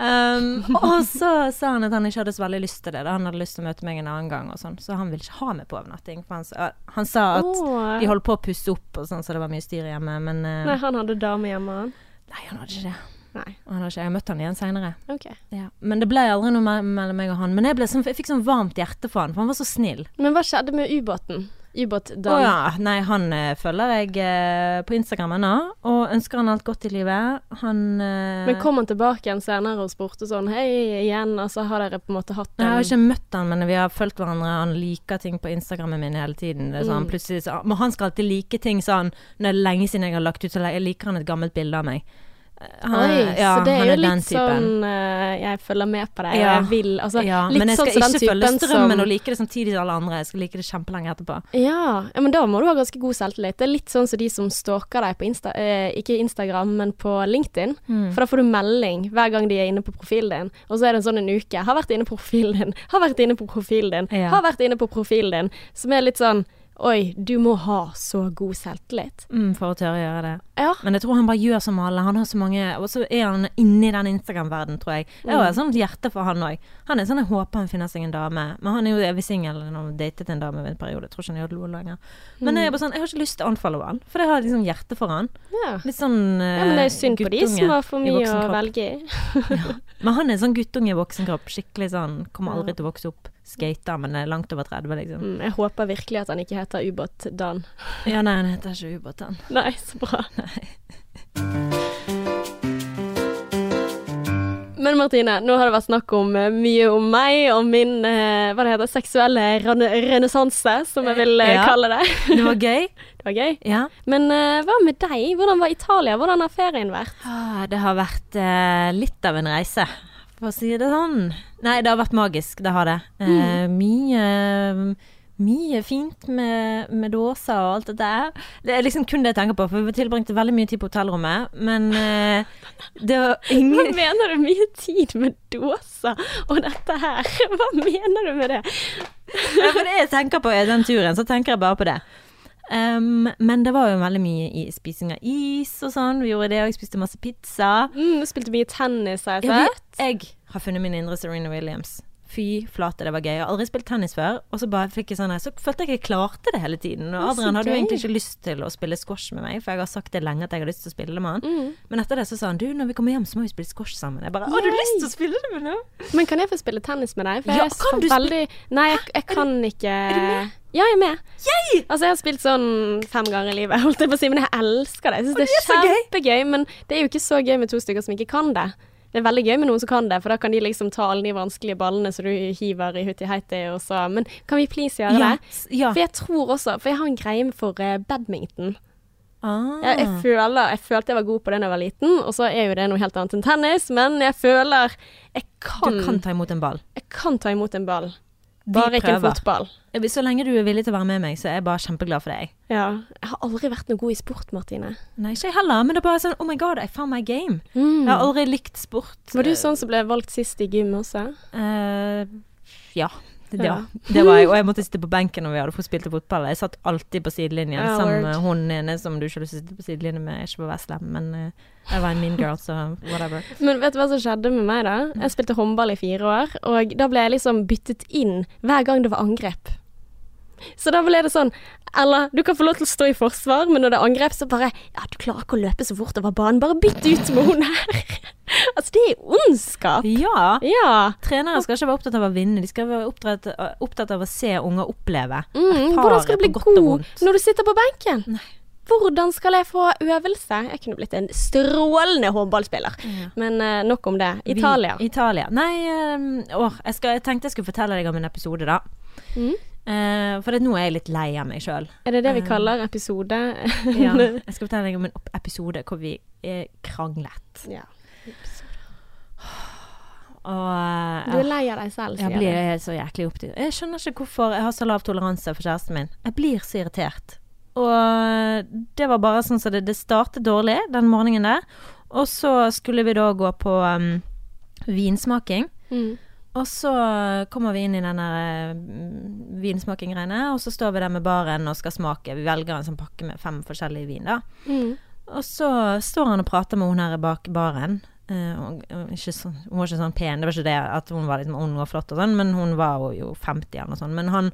Um, og så sa han at han ikke hadde så veldig lyst til det, da. han hadde lyst til å møte meg en annen gang og sånn, så han ville ikke ha meg på overnatting. For han, sa- han sa at oh. de holdt på å pusse opp og sånn, så det var mye styr hjemme, men uh, Nei, han hadde dame hjemme, han. nei, han hadde ikke det. Nei. Han har ikke, jeg møtte han igjen seinere. Okay. Ja, men det ble aldri noe mellom meg og han. Men jeg, ble sånn, jeg fikk sånn varmt hjerte for han, for han var så snill. Men hva skjedde med ubåten? Å Ubåt-Dan. ja, nei, han eh, følger jeg eh, på Instagram ennå, og ønsker han alt godt i livet. Han eh, Men kom han tilbake igjen senere og spurte sånn Hei igjen, altså har dere på en måte hatt Jeg har ikke møtt han, men vi har fulgt hverandre. Han liker ting på Instagrammen min hele tiden. Det sånn, Mm. plutselig så, Men han skal alltid like ting sånn Når det er lenge siden jeg har lagt ut, så jeg liker han et gammelt bilde av meg. Eh, Han, Oi, ja, så det er jo den litt sånn uh, Jeg følger med på deg, Ja. jeg vil Altså, ja, men jeg sånn skal ikke følge strømmen som og like det samtidig som alle andre. Jeg skal like det kjempelenge etterpå. ja, ja, men da må du ha ganske god selvtillit. Det er litt sånn som de som stalker deg på Insta, eh, ikke Instagram, men på LinkedIn. Mm. For da får du melding hver gang de er inne på profilen din, og så er det en sånn en uke. Har vært inne på profilen din, har vært inne på profilen din, har vært inne på profilen din. Som er litt sånn Oi, du må ha så god selvtillit. Mm, for å tørre å gjøre det. Ja. Men jeg tror han bare gjør som alle. Han har så mange Og så er han inne i den Instagram-verdenen, tror jeg. Jeg har et sånt hjerte for han òg. Han er sånn jeg håper han finner seg en dame. Men han er jo evig singel. Han har datet en dame en periode. Jeg tror ikke han gjør det lenger. Men jeg er bare sånn Jeg har ikke lyst til å anfalle han, for jeg har liksom hjerte for han. ja. Litt sånn uh, Ja, men det er jo synd på de som har for mye å velge i. [laughs] Men han er sånn guttunge i voksenkropp. Skikkelig sånn Kommer aldri til å vokse opp. Skater, men er langt over 30, liksom. Mm, jeg håper virkelig at han ikke heter Ubåt Dan. Ja, nei, han heter ikke Ubåt-Dan. Nei, så bra. Men Martine, nå har det vært snakk om eh, mye om meg og min eh, hva det heter, seksuelle renessanse, som jeg vil eh, ja. kalle det. Det var gøy. [laughs] Det var gøy. Ja. Men hva med deg? Hvordan var Italia? Hvordan har ferien vært? Ah, det har vært litt av en reise, for å si det sånn. Nei, det har vært magisk, det har det. Mm. mye mye fint med, med dåser og alt dette her. Det er liksom kun det jeg tenker på, for vi tilbringte veldig mye tid på hotellrommet. Men uh, det var [laughs] Hva mener du mye tid med dåser og dette her? [laughs] Hva mener du med det? Ja, for det jeg tenker på i den turen, så tenker jeg bare på det. Um, men det var jo veldig mye i spising av is og sånn. Vi gjorde det, og jeg spiste masse pizza. Mm, spilte mye tennis, har jeg Jeg sett. vet. Jeg har funnet min indre Serena Williams. Fy flate, det var gøy. Jeg har aldri spilt tennis før. Og så bare fikk jeg sånn Så følte jeg ikke jeg klarte det hele tiden. Og Adrian hadde jo egentlig ikke lyst til å spille squash med meg, for jeg har sagt det lenge at jeg har lyst til å spille det med han. Mm. Men etter det så sa han du, når vi kommer hjem så må vi spille squash sammen. Jeg bare Å, du har lyst til å spille det med noen? Men kan jeg få spille tennis med deg? For Ja, jeg kan du veldig Nei, jeg, jeg kan ikke Er du med? Ja, jeg er med. Yay! Altså, jeg har spilt sånn fem ganger i livet, [laughs] holdt jeg på å si, men jeg elsker det. Jeg syns det det er er kjempegøy, men det er jo ikke så gøy med to stykker som ikke kan det. Det er veldig gøy med noen som kan det, for da kan de liksom ta alle de vanskelige ballene som du hiver i hutti heiti, og så Men kan vi please gjøre Ja. det? ja. For jeg tror også For jeg har en greie for eh, badminton. Ah. Jeg, jeg, føler, jeg følte jeg var god på det da jeg var liten, og så er jo det noe helt annet enn tennis, men jeg føler jeg kan, Du kan ta imot en ball. jeg kan ta imot en ball. Bare ikke fotball. Så lenge du er villig til å være med meg, så er jeg bare kjempeglad for deg. Ja. Jeg har aldri vært noe god i sport, Martine. Nei, ikke jeg heller, men det er bare sånn Oh my god, I found my game. Mm. Jeg har aldri likt sport. Var du sånn som ble valgt sist i gym også? Uh, ja. Ja. det var jeg. Og jeg måtte sitte på benken når vi hadde fått spilt fotball. Jeg satt alltid på sidelinjen Ja, sammen med hun ene som du ikke har lyst sitte på sidelinjen med. Ikke på Vestlem, men uh, jeg var en mean girl, så whatever. Men vet du hva som skjedde med meg da? Jeg spilte håndball i fire år, og da ble jeg liksom byttet inn hver gang det var angrep. Så da ble det sånn Eller du kan få lov til å stå i forsvar, men når det er angrep, så bare Ja, du klarer ikke å løpe så fort over banen, bare bytt ut med hun her. Altså, det er ondskap. Ja. Ja. Trenere skal ikke være opptatt av å vinne, de skal være opptatt, opptatt av å se unger oppleve. Mm, hvordan skal du bli god når du sitter på benken? Nei. Hvordan skal jeg få øvelse? Jeg kunne blitt en strålende håndballspiller. Ja. Men uh, nok om det. Vi- Italia. Italia. Nei, eh, åh, jeg, skal, jeg tenkte jeg skulle fortelle deg om en episode, da. Mm. Uh, for det, nå er jeg litt lei av meg sjøl. Er det det vi kaller episode? Ja, [laughs] jeg skal fortelle deg om en episode hvor vi kranglet. ja. Og eh, Du er lei av deg selv, jeg blir du. så jæklig opptatt. Jeg skjønner ikke hvorfor jeg har så lav toleranse for kjæresten min. Jeg blir så irritert. Og det var bare sånn så det, det startet dårlig den morgenen der. Og så skulle vi da gå på um, vinsmaking. Mm. Og så kommer vi inn i den der mm, vinsmaking-greiene, og så står vi der med baren og skal smake. Vi velger en sånn pakke med fem forskjellige vin, da. Mm. Og så står han og prater med hun her bak baren. Og ikke så, hun var ikke sånn pen, det var ikke det at hun var liksom ung og flott og sånn, men hun var jo- jo 50 eller noe sånt. Men han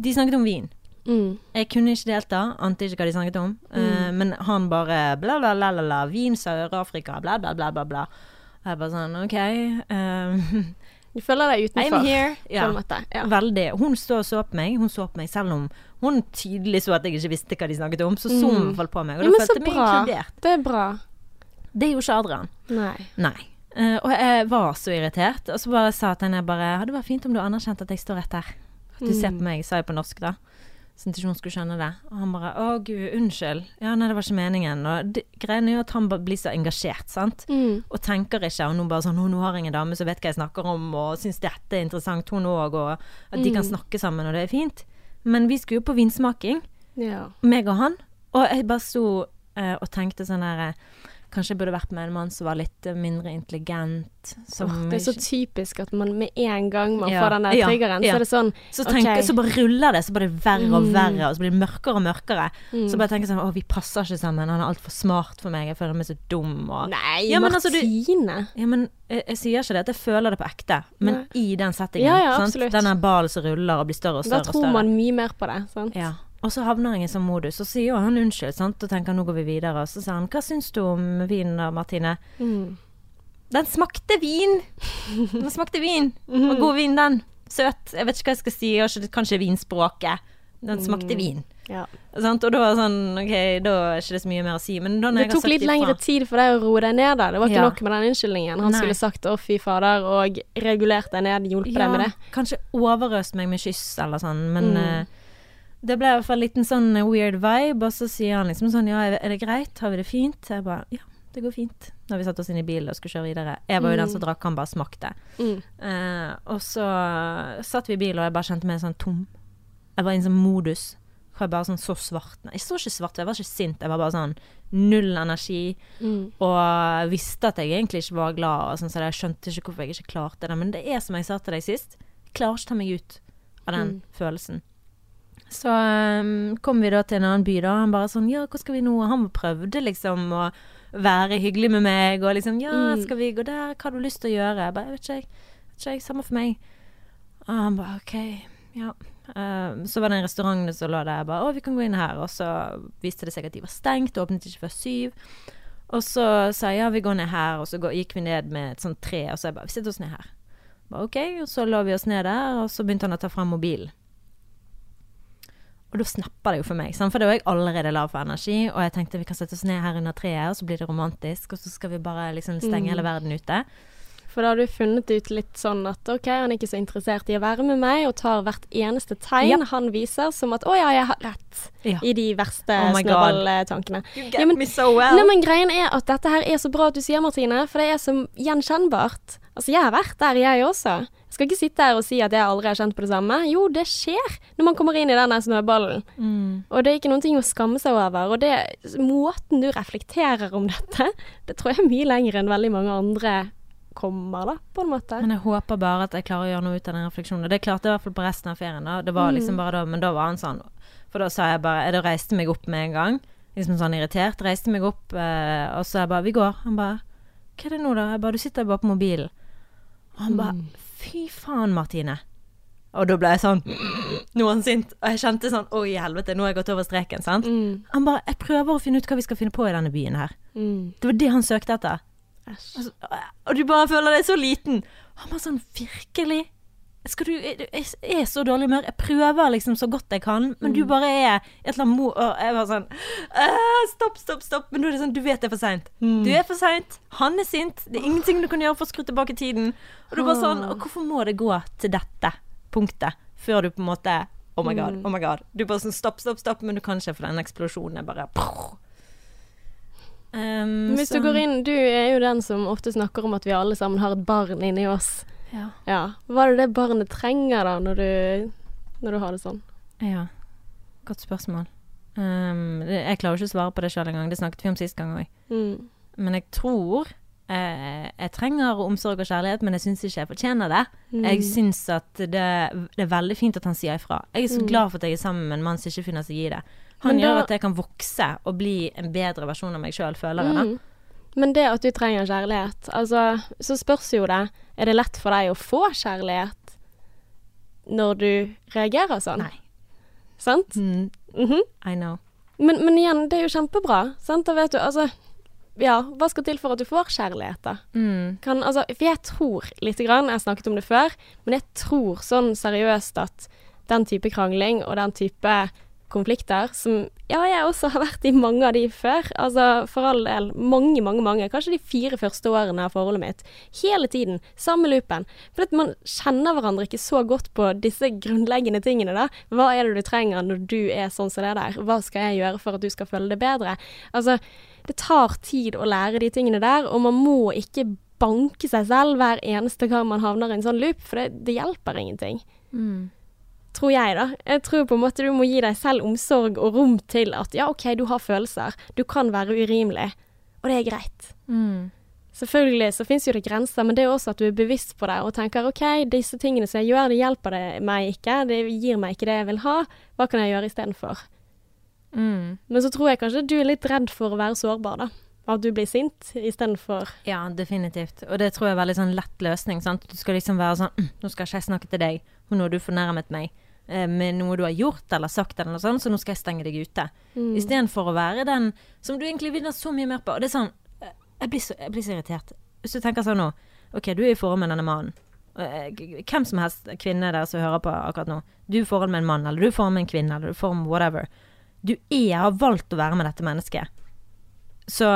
De snakket om vin. Mm. Jeg kunne ikke delta, ante ikke hva de snakket om. Eh, men han bare bla, bla, bla, bla, bla. Vin, Sør-Afrika, bla, bla, bla, bla, bla. Jeg bare sånn OK. eh, [laughs] Du føler deg utenfor? I'm here. Ja. Ja. Veldig. Hun så og så på meg. Hun så på meg selv om hun tydelig så at jeg ikke visste hva de snakket om. Så så hun i Mm. hvert fall på meg, og Ja, da følte jeg meg inkludert. Det er bra. Det gjorde ikke Adrian. Nei. Nei. Uh, og jeg var så irritert. Og så bare sa til henne bare Hadde vært fint om du anerkjente at jeg står rett her. At du ser Mm. på meg, sa jeg på norsk, da. Sånn at ikke hun skulle skjønne det. Og han bare Å, gud, unnskyld. Ja, nei, det var ikke meningen. Og det, greien er jo at han bare blir så engasjert, sant. Mm. Og tenker ikke. Og nå bare sånn nå har jeg en dame som vet hva jeg snakker om, og syns dette er interessant, hun òg, og at de kan Mm. snakke sammen, og det er fint. Men vi skulle jo på vinsmaking, Ja. meg og han. Og jeg bare sto uh, og tenkte sånn her Kanskje jeg burde vært med en mann som var litt mindre intelligent. Som Åh, det er så typisk at man med en gang man Ja, får den der triggeren, ja. så er det sånn så, tenker, okay. så bare ruller det, så blir det verre og Mm. verre, og så blir det mørkere og mørkere. mm. Så bare tenker jeg sånn Å, vi passer ikke sammen, han er altfor smart for meg, jeg føler meg så dum, og Nei, Ja, men altså, du- Martine! Ja, men jeg, jeg sier ikke det at jeg føler det på ekte, men Nei. i den settingen. Ja, ja, sant? Den ballen som ruller og blir større og Da større. og tror man mye mer på det, sant? Ja. Og så havner han i sånn modus, og så sier han unnskyld, sant, og tenker nå går vi videre. Og så sier han hva syns du om vinen da, Martine? Mm. Den smakte vin! Den smakte vin. Mm. Og god vin, den. Søt. Jeg vet ikke hva jeg skal si, jeg har kanskje vinspråket. Den smakte vin. Ja. Sant? Og da var sånn OK, da er ikke det så mye mer å si. Men da Det tok litt lengre tid for deg å roe deg ned, da. Det var ikke Ja. nok med den unnskyldningen. Han Nei. skulle sagt 'å, fy fader', og regulert deg ned, hjulpet deg med det. Kanskje overøst meg med kyss eller sånn, men Mm. Det ble i hvert fall en liten sånn weird vibe, og så sier han liksom sånn Ja, er det greit? Har vi det fint? Jeg bare Ja, det går fint. Når vi satte oss inn i bilen og skulle kjøre videre. Jeg var jo den som drakk, han bare smakte. Mm. Uh, og så satt vi i bilen, og jeg bare kjente meg sånn tom. Jeg var i en sånn modus. Jeg Jeg bare sånn så svart. Nei, jeg så ikke svart, jeg var ikke sint. Jeg var bare sånn null energi. Mm. Og visste at jeg egentlig ikke var glad, sånn, så jeg skjønte ikke hvorfor jeg ikke klarte det. Men det er som jeg sa til deg sist, jeg klarer ikke å ta meg ut av den Mm. følelsen. Så um, kom vi da til en annen by, da. Han bare sånn Ja, hvor skal vi nå? Og Han prøvde liksom å være hyggelig med meg, og liksom Ja, Mm. skal vi gå der? Hva har du lyst til å gjøre? Jeg bare, jeg vet ikke, jeg. Vet ikke, jeg. Samme for meg. Og han bare OK, ja. Um, så var det en restaurant som lå der. Jeg bare Å, vi kan gå inn her. Og så viste det seg at de var stengt, åpnet ikke før syv. Og så sa jeg ja, vi går ned her, og så gikk vi ned med et sånt tre, og så jeg bare, vi setter oss ned her. Ba, ok, og så lå vi oss ned der, og så begynte han å ta fram mobilen. Og da snapper det jo for meg, sant? for da var jeg allerede lav for energi, og jeg tenkte vi kan sette oss ned her under treet, og så blir det romantisk, og så skal vi bare liksom stenge Mm. hele verden ute. For da har du funnet ut litt sånn at OK, han er ikke så interessert i å være med meg, og tar hvert eneste tegn Ja. han viser som at å ja, jeg har rett, Ja. i de verste Oh snøballtankene. You Ja, men- me so well. Nei, men greien er at dette her er så bra at du sier, Martine, for det er så gjenkjennbart. Altså, jeg har vært der, jeg også. Skal ikke sitte her og si at jeg aldri har kjent på det samme. Jo, det skjer når man kommer inn i denne snøballen. Mm. Og det er ikke noen ting å skamme seg over. Og det, måten du reflekterer om dette, det tror jeg er mye lenger enn veldig mange andre kommer, da, på en måte. Men jeg håper bare at jeg klarer å gjøre noe ut av den refleksjonen. Det klarte jeg i hvert fall på resten av ferien. Da. Det var liksom bare da, men da var han sånn For da sa jeg bare Jeg da reiste meg opp med en gang. Liksom sånn irritert. Reiste meg opp, eh, og så jeg bare Vi går. Han bare Hva er det nå, da? Jeg bare Du sitter bare på mobilen. Og han bare Fy faen, Martine. Og da ble jeg sånn [sniffs] Nå er han sint. Og jeg kjente sånn Oi, helvete, nå har jeg gått over streken, sant? Mm, Han bare Jeg prøver å finne ut hva vi skal finne på i denne byen her. mm. Det var det han søkte etter. Altså, og du bare føler deg så liten. Han bare sånn Virkelig? Skal du Jeg er så dårlig humør. Jeg prøver liksom så godt jeg kan, men du bare er et eller annet mo... Og jeg var sånn «Øh, Stopp, stopp, stopp. Men nå er det sånn Du vet det er for seint. Du er for seint. Han er sint. Det er ingenting du kan gjøre for å skru tilbake tiden. Og du bare sånn hvorfor må det gå til dette punktet før du på en måte Oh my god, oh my god. Du bare sånn stopp, stopp, stopp, men du kan ikke, for den eksplosjonen er bare um, Hvis du går inn, du er jo den som ofte snakker om at vi alle sammen har et barn inni oss. Ja. Ja. Hva er det det barnet trenger da, når du, når du har det sånn? Ja, godt spørsmål. Um, det, jeg klarer ikke å svare på det sjøl engang. Det snakket vi om sist gang òg. Mm. Men jeg tror eh, jeg trenger omsorg og kjærlighet, men jeg syns ikke jeg fortjener det. Mm. Jeg syns at det, det er veldig fint at han sier ifra. Jeg er så Mm. glad for at jeg er sammen med en mann som ikke finner seg i det. Han da- gjør at jeg kan vokse og bli en bedre versjon av meg sjøl, føler jeg. da. Mm. Men det at du trenger kjærlighet, altså Så spørs jo det Er det lett for deg å få kjærlighet når du reagerer sånn? Nei. Sant? Mm, Mhm. I know. men, men igjen, det er jo kjempebra. Sant? Da vet du Altså Ja, hva skal til for at du får kjærlighet, da? Mm. Kan, altså, for jeg tror lite grann, jeg har snakket om det før, men jeg tror sånn seriøst at den type krangling og den type konflikter som Ja, jeg også har vært i mange av de før. Altså for all del. Mange, mange, mange. Kanskje de fire første årene av forholdet mitt. Hele tiden. Samme loopen. For at man kjenner hverandre ikke så godt på disse grunnleggende tingene, da. Hva er det du trenger når du er sånn som det der? Hva skal jeg gjøre for at du skal føle det bedre? Altså, det tar tid å lære de tingene der, og man må ikke banke seg selv hver eneste gang man havner i en sånn loop, for det, det hjelper ingenting. Mm. Tror jeg, da. Jeg tror på en måte du må gi deg selv omsorg og rom til at ja, OK, du har følelser, du kan være urimelig, og det er greit. Mm. Selvfølgelig så finnes jo det grenser, men det er også at du er bevisst på det og tenker OK, disse tingene som jeg gjør, det hjelper det meg ikke, det gir meg ikke det jeg vil ha, hva kan jeg gjøre istedenfor? Mm. Men så tror jeg kanskje du er litt redd for å være sårbar, da. At du blir sint istedenfor Ja, definitivt. Og det tror jeg er veldig sånn lett løsning. Sant? Du skal liksom være sånn «Mm, Nå skal ikke jeg snakke til deg, for nå har du fornærmet meg eh, med noe du har gjort eller sagt, eller noe sånt, så nå skal jeg stenge deg ute. Mm. Istedenfor å være den som du egentlig vinner så mye mer på. Og det er sånn Jeg blir så, jeg blir så irritert. Hvis du tenker sånn nå OK, du er i forhold med denne mannen. eh, hvem som helst kvinne der som hører på akkurat nå. Du er i forhold med en mann, eller du er i forhold med en kvinne, eller du er i forhold med whatever. Du er, har valgt å være med dette mennesket. Så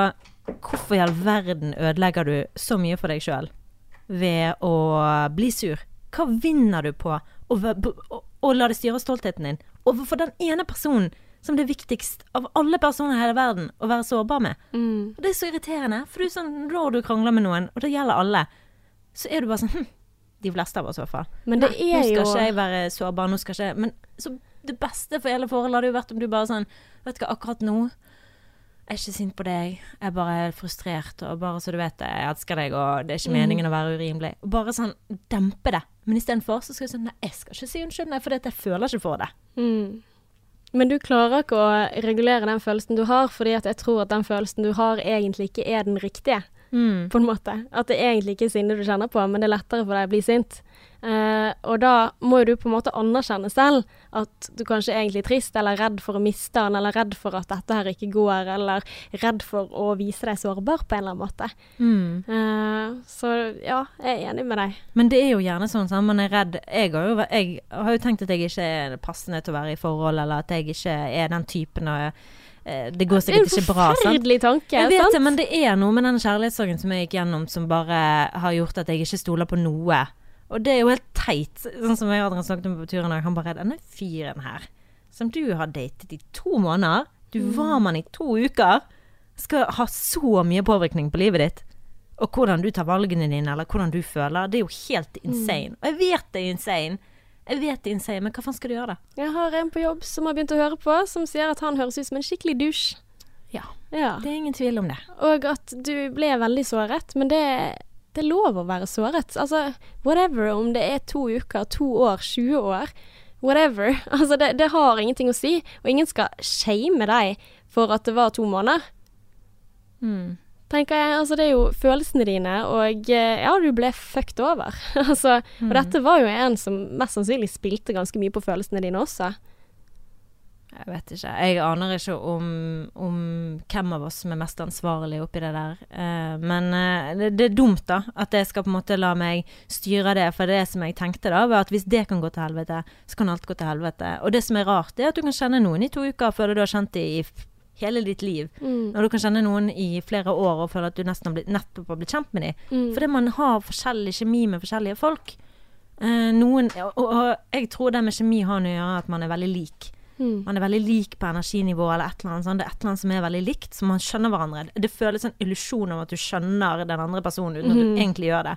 hvorfor i all verden ødelegger du så mye for deg sjøl ved å bli sur? Hva vinner du på å, være å, å la det styre stoltheten din overfor den ene personen som det er viktigst av alle personer i hele verden å være sårbar med? Mm. Og det er så irriterende, for du sånn, når du krangler med noen, og det gjelder alle, så er du bare sånn hm, De fleste av oss, i hvert fall. Men det Nei, er nå skal jo ikke jeg være sårbar, nå skal ikke jeg Men så det beste for hele forholdet hadde jo vært om du bare sånn Vet du hva, akkurat nå jeg er ikke sint på deg, jeg er bare frustrert, og bare så du vet det, jeg elsker deg, og det er ikke Mm. meningen å være urimelig. Og bare sånn dempe det. Men istedenfor så skal jeg sånn Nei, jeg skal ikke si unnskyld, nei, for jeg føler ikke for det. mm. Men du klarer ikke å regulere den følelsen du har, fordi jeg tror at den følelsen du har, egentlig ikke er den riktige. Mm. på en måte. At det egentlig ikke er sinne du kjenner på, men det er lettere for deg å bli sint. Uh, og da må du på en måte anerkjenne selv at du kanskje er egentlig trist, eller redd for å miste han, eller redd for at dette her ikke går, eller redd for å vise deg sårbar på en eller annen måte. Mm. Uh, så ja, jeg er enig med deg. Men det er jo gjerne sånn at man er redd jeg har, jo, jeg har jo tenkt at jeg ikke er passende til å være i forhold, eller at jeg ikke er den typen og eh, Det går er sikkert en ikke bra, sant? forferdelig tanke, Jeg vet det, men det er noe med den kjærlighetssorgen som jeg gikk gjennom, som bare har gjort at jeg ikke stoler på noe. Og det er jo helt teit, sånn som jeg og Adrian snakket om på turen. og Han bare 'Denne fyren her, som du har datet i to måneder, du var med han i to uker, skal ha så mye påvirkning på livet ditt. Og hvordan du tar valgene dine, eller hvordan du føler. Det er jo helt insane. Og jeg vet det er insane. Jeg vet det er men hva faen skal du gjøre, da? Jeg har en på jobb som har begynt å høre på, som sier at han høres ut som en skikkelig dusj. Ja, Ja. det er ingen tvil om det. Og at du ble veldig såret, men det, det er lov å være såret. Altså, whatever, om det er to uker, to år, 20 år, whatever. [laughs] Altså, det, det har ingenting å si, og ingen skal shame deg for at det var to måneder. Mm. Tenker jeg, altså Det er jo følelsene dine, og eh, ja, du ble fucked over. [laughs] altså, Mm. Og dette var jo en som mest sannsynlig spilte ganske mye på følelsene dine også. Jeg vet ikke. Jeg aner ikke om, om hvem av oss som er mest ansvarlig oppi det der. Uh, men uh, det, det er dumt, da. At jeg skal på en måte la meg styre det. For det som jeg tenkte, da, var at hvis det kan gå til helvete, så kan alt gå til helvete. Og det som er rart, det er at du kan kjenne noen i to uker før du har kjent dem i hele ditt liv. Mm. Når du kan kjenne noen i flere år og føle at du nesten har blitt, nettopp har blitt kjent med dem. Mm. Fordi man har forskjellig kjemi med forskjellige folk. Eh, noen, og, og jeg tror det med kjemi har noe å gjøre at man er veldig lik. Mm. Man er veldig lik på energinivå eller et eller annet sånt. Det er et eller annet som er veldig likt, så man skjønner hverandre. Det føles en illusjon om at du skjønner den andre personen uten at du egentlig gjør det.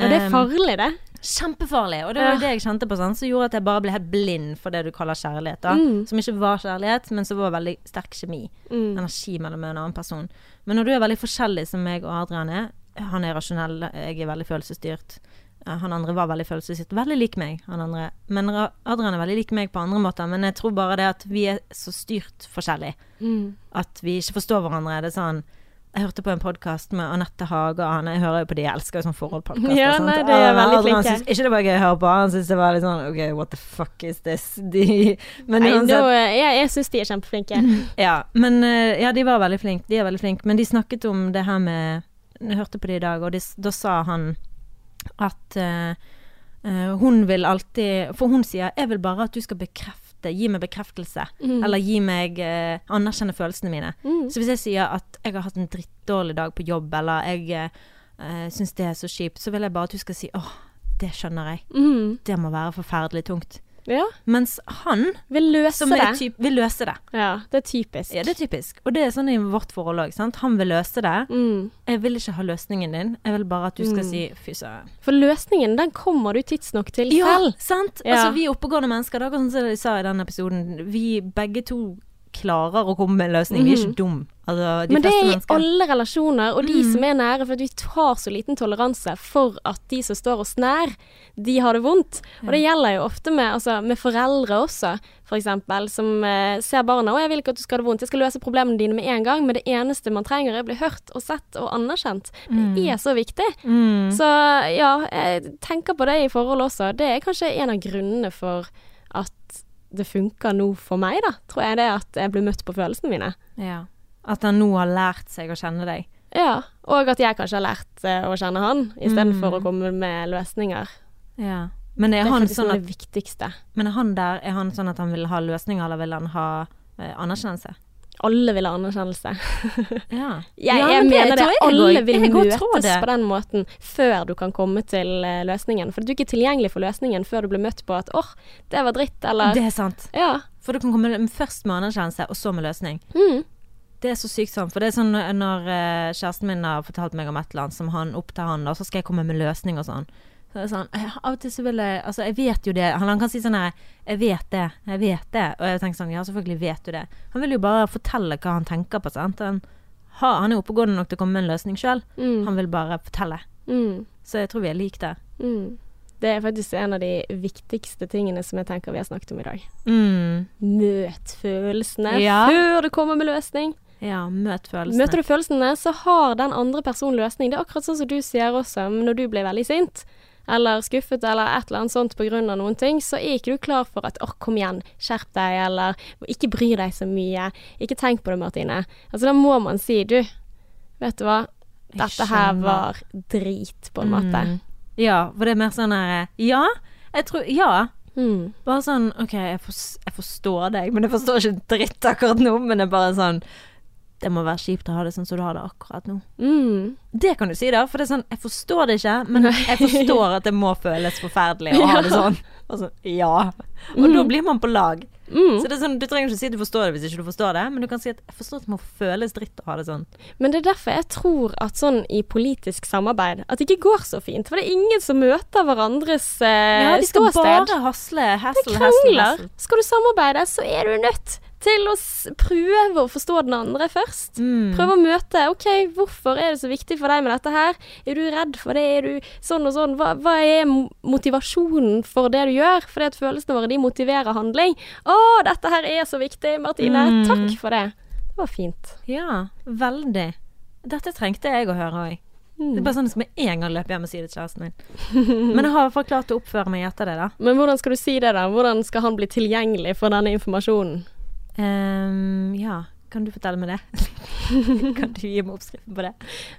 Og det er farlig, det. Kjempefarlig. Og det var Ja. det jeg kjente på, sånn, som gjorde at jeg bare ble helt blind for det du kaller kjærlighet. da Mm. Som ikke var kjærlighet, men som var veldig sterk kjemi. Mm. Energi mellom en annen person. Men når du er veldig forskjellig som meg og Adrian er, han er rasjonell, jeg er veldig følelsesstyrt. Eh, Han andre var veldig følelsesstyrt. Veldig lik meg, han andre. Men Adrian er veldig lik meg på andre måter. Men jeg tror bare det at vi er så styrt forskjellig. Mm. At vi ikke forstår hverandre. Det er sånn Jeg hørte på en podkast med Anette Hage og Ane. Jeg hører jo på de, jeg elsker jo sånn forholdpodkaster. Ja, nei, det er veldig flinke. Ikke det var gøy å høre på, han syntes det var litt sånn OK, what the fuck is this? [laughs] De, men Nei, uansett no, jeg jeg syns de er kjempeflinke. [laughs] ja, men eh, Ja, de var veldig flinke. De er veldig flinke. Men de snakket om det her med Jeg hørte på det i dag, og de, da sa han at uh, uh, hun vil alltid For hun sier 'jeg vil bare at du skal bekrefte, gi meg bekreftelse'. Mm. Eller gi meg eh, anerkjenne følelsene mine. Mm. Så hvis jeg sier at jeg har hatt en drittdårlig dag på jobb, eller jeg uh, syns det er så kjipt, så vil jeg bare at du skal si 'åh, det skjønner jeg'. Mm. Det må være forferdelig tungt. Ja, Mens han, vil løse det. typ, vil løse det. Ja, det er typisk. Ja, det er typisk. Og det er sånn i vårt forhold òg. Han vil løse det. Mm. Jeg vil ikke ha løsningen din. Jeg vil bare at du skal Mm. si fy søren. For løsningen, den kommer du tidsnok til Ja, selv. sant. Ja. Altså, vi oppegående mennesker. Er akkurat sånn som de sa i den episoden. Vi begge to klarer å komme med en løsning. Vi er ikke dum. Altså, de Men det er i mennesker. alle relasjoner, og de Mm. som er nære, for vi har så liten toleranse for at de som står oss nær, de har det vondt. Og det gjelder jo ofte med, altså, med foreldre også, for eksempel, som eh, ser barna, og jeg vil ikke at du skal ha det vondt, jeg skal løse problemene dine med en gang, men det eneste man trenger er å bli hørt og sett og anerkjent. Det er så viktig. Mm. Så ja, jeg tenker på det i forhold også. Det er kanskje en av grunnene for at det funker nå for meg, da. Tror jeg det er at jeg blir møtt på følelsene mine. Ja. At han nå har lært seg å kjenne deg. Ja, og at jeg kanskje har lært eh, å kjenne han, istedenfor Mm. å komme med løsninger. Ja. Men er Det er han sånn at det viktigste. Men er han der Er han sånn at han vil ha løsninger, eller vil han ha eh, anerkjennelse? Alle vil ha anerkjennelse. [laughs] Ja. Jeg, Ja, jeg men mener det. jeg Alle også. vil Jeg møtes på den måten før du kan komme til eh, løsningen. For du er ikke tilgjengelig for løsningen før du blir møtt på at åh, det var dritt, eller Det er sant. Ja. For du kan komme først med anerkjennelse, og så med løsning. Mm. Det er så sykt sånn. For det er sånn når eh, kjæresten min har fortalt meg om et eller annet som han opp til han, da, så skal jeg komme med løsning og sånn. Så det er sånn, eh, Av og til så vil jeg Altså, jeg vet jo det. Han, han kan si sånn her Jeg vet det. Jeg vet det. Og jeg tenker sånn Ja, selvfølgelig vet du det. Han vil jo bare fortelle hva han tenker på, sant. Han, har, han er oppegående nok til å komme med en løsning sjøl. Mm. Han vil bare fortelle. Mm. Så jeg tror vi er like der. Mm. Det er faktisk en av de viktigste tingene som jeg tenker vi har snakket om i dag. Mm. Møt følelsene Ja. før du kommer med løsning. Ja, møt følelsene. Møter du følelsene, så har den andre personen løsning. Det er akkurat sånn som du sier også, når du blir veldig sint, eller skuffet, eller et eller annet sånt av noen ting, så er ikke du klar for at 'åh, kom igjen, skjerp deg', eller 'ikke bry deg så mye', ikke tenk på det, Martine. Altså, da må man si 'du, vet du hva, dette her var drit', på en måte. Mm. Ja, for det er mer sånn her Ja, jeg tror Ja. Mm. Bare sånn OK, jeg, jeg forstår deg, men jeg forstår ikke dritt akkurat nå. Men det er bare sånn Det må være kjipt å ha det sånn som du har det akkurat nå. Mm. Det kan du si, da. For det er sånn Jeg forstår det ikke, men jeg forstår at det må føles forferdelig å ha [laughs] det sånn. Og så, ja. Og da blir man på lag. Mm. Så det er sånn, Du trenger ikke si at du forstår det hvis ikke du forstår det, men du kan si at jeg forstår at det må føles dritt å ha det sånn. Men det er derfor jeg tror at sånn i politisk samarbeid at det ikke går så fint. For det er ingen som møter hverandres eh, Ja, de skal ståsted. bare hasle, Det hasle. Det krangler. Skal du samarbeide, så er du nødt til å prøve å forstå den andre først. Mm. Prøve å møte. OK, hvorfor er det så viktig for deg med dette her? Er du redd for det? Er du sånn og sånn? Hva, hva er motivasjonen for det du gjør? For det at følelsene våre, de motiverer handling. Å, dette her er så viktig, Martine. Mm. Takk for det. Det var fint. Ja, veldig. Dette trengte jeg å høre òg. Mm. Det er bare sånn jeg skal med en gang løpe hjem og si det til kjæresten min. [laughs] Men jeg har i hvert fall klart å oppføre meg etter det, da. Men hvordan skal du si det, da? Hvordan skal han bli tilgjengelig for denne informasjonen? Ehm, ja, kan du fortelle meg det? [laughs] kan du gi meg oppskriften på det?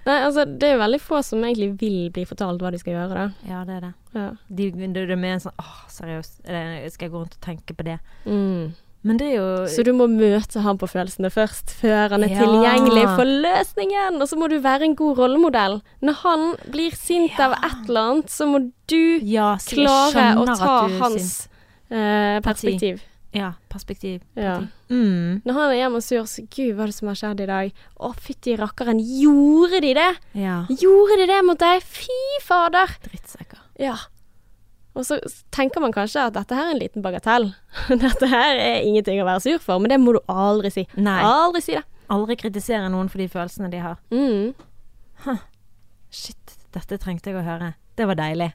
Nei, altså, det er veldig få som egentlig vil bli fortalt hva de skal gjøre, da. Ja, det er det. Ja. De, det er mer sånn åh, seriøst, er skal jeg gå rundt og tenke på det? Mm. Men det er jo Så du må møte han på følelsene først, før han er Ja. tilgjengelig for løsningen. Og så må du være en god rollemodell. Når han blir sint av et eller annet, så må du Ja, klare å ta hans eh, perspektiv. Ja, perspektiv. Ja. Mm, Når han er hjemme og sur, så Gud, hva er det som har skjedd i dag? Å, fytti rakkeren, gjorde de det? ja. Gjorde de det mot deg? Fy fader! Drittsekker. Ja. Og så tenker man kanskje at dette her er en liten bagatell. [laughs] Dette her er ingenting å være sur for, men det må du aldri si. Nei. Aldri si det. Aldri kritisere noen for de følelsene de har. Mm. Shit, dette trengte jeg å høre. Det var deilig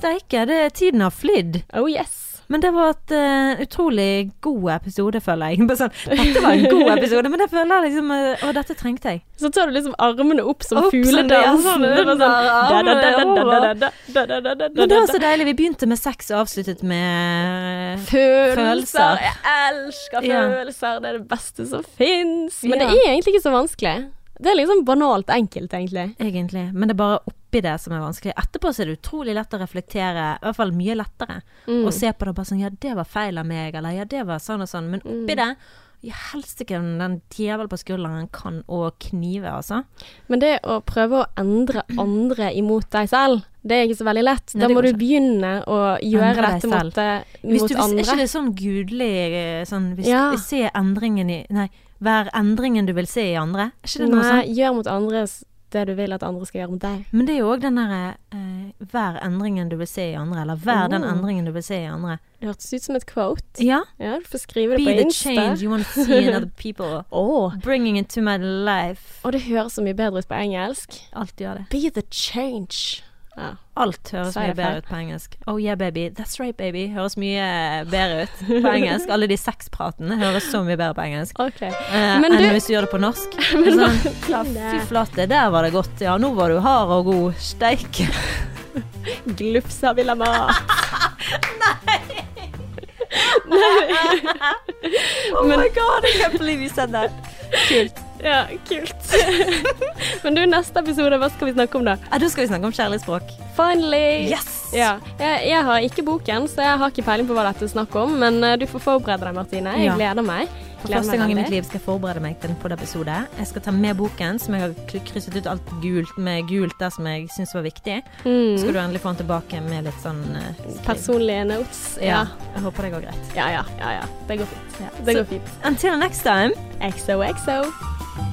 steike, tiden har flydd. Oh yes. Men det var et uh, utrolig god episode, føler jeg. Sånn, dette var en god episode, men jeg føler liksom Å, dette trengte jeg. Så tar du liksom armene opp som fugledans. Men det var så deilig. Vi begynte med sex og avsluttet med følelser. følelser. Jeg elsker følelser. Det er det beste som fins. Men det er egentlig ikke så vanskelig. Det er liksom banalt enkelt, egentlig. Egentlig. Men det er bare opp oppi det som er vanskelig. Etterpå så er det utrolig lett å reflektere, i hvert fall mye lettere, Mm. og se på det og bare sånn Ja, det var feil av meg, eller ja, det var sånn og sånn. Men oppi det helst Helsike, den djevel på skulderen kan å knive, altså. Men det å prøve å endre [clears throat] andre imot deg selv, det er ikke så veldig lett. Nei, Da må du du begynne å gjøre Endre dette mot, mot Hvis du, hvis, er ikke det sånn gudelig eh, sånn hvis, Ja. Se endringen i Nei, vær endringen du vil se i andre. Er ikke det noe Nei, sånt? gjør mot andre s- det du vil at andre skal gjøre mot deg. Men det er jo òg den derre eh, Hver endringen du vil se i andre, eller vær den Oh. endringen du vil se i andre. Det hørtes ut som et quote. Ja. Ja, du får skrive det Be på the change you want to see in other [laughs] people. oh. Bringing it to my life. Og det høres så mye bedre ut på engelsk. Alt gjør det. Be the change. Ja. Alt høres mye bedre ut på engelsk. Oh yeah, baby. That's right, baby. Høres mye bedre ut på engelsk. Alle de sexpratene høres så mye bedre på engelsk. okay. Eh, enn du- hvis du gjør det på norsk. [laughs] Sånn, fy flate, der var det godt. Ja, nå var du hard og god. Steike. [laughs] Glufsa vil ha mat. Oh my god, I can't believe you said that. Kult. Ja, kult. [laughs] Men du, neste episode, hva skal vi snakke om da? Ja, da skal vi snakke om kjærlighetsspråk. Finally! Yes! Ja, jeg, jeg har ikke boken, så jeg har ikke peiling på hva dette er snakk om, men eh, du får forberede deg, Martine. Jeg Ja. gleder meg. For første gang i mitt liv skal jeg forberede meg til en podiepisode. Jeg skal ta med boken, som jeg har krysset ut alt gult med gult der som jeg syns var viktig. Så Mm. skal du endelig få den tilbake med litt sånn skriv. Personlige notes. Ja. Ja. Jeg håper det går greit. Ja, ja, ja. ja. Det går fint. Ja. Det går fint. Until next time. XOXO.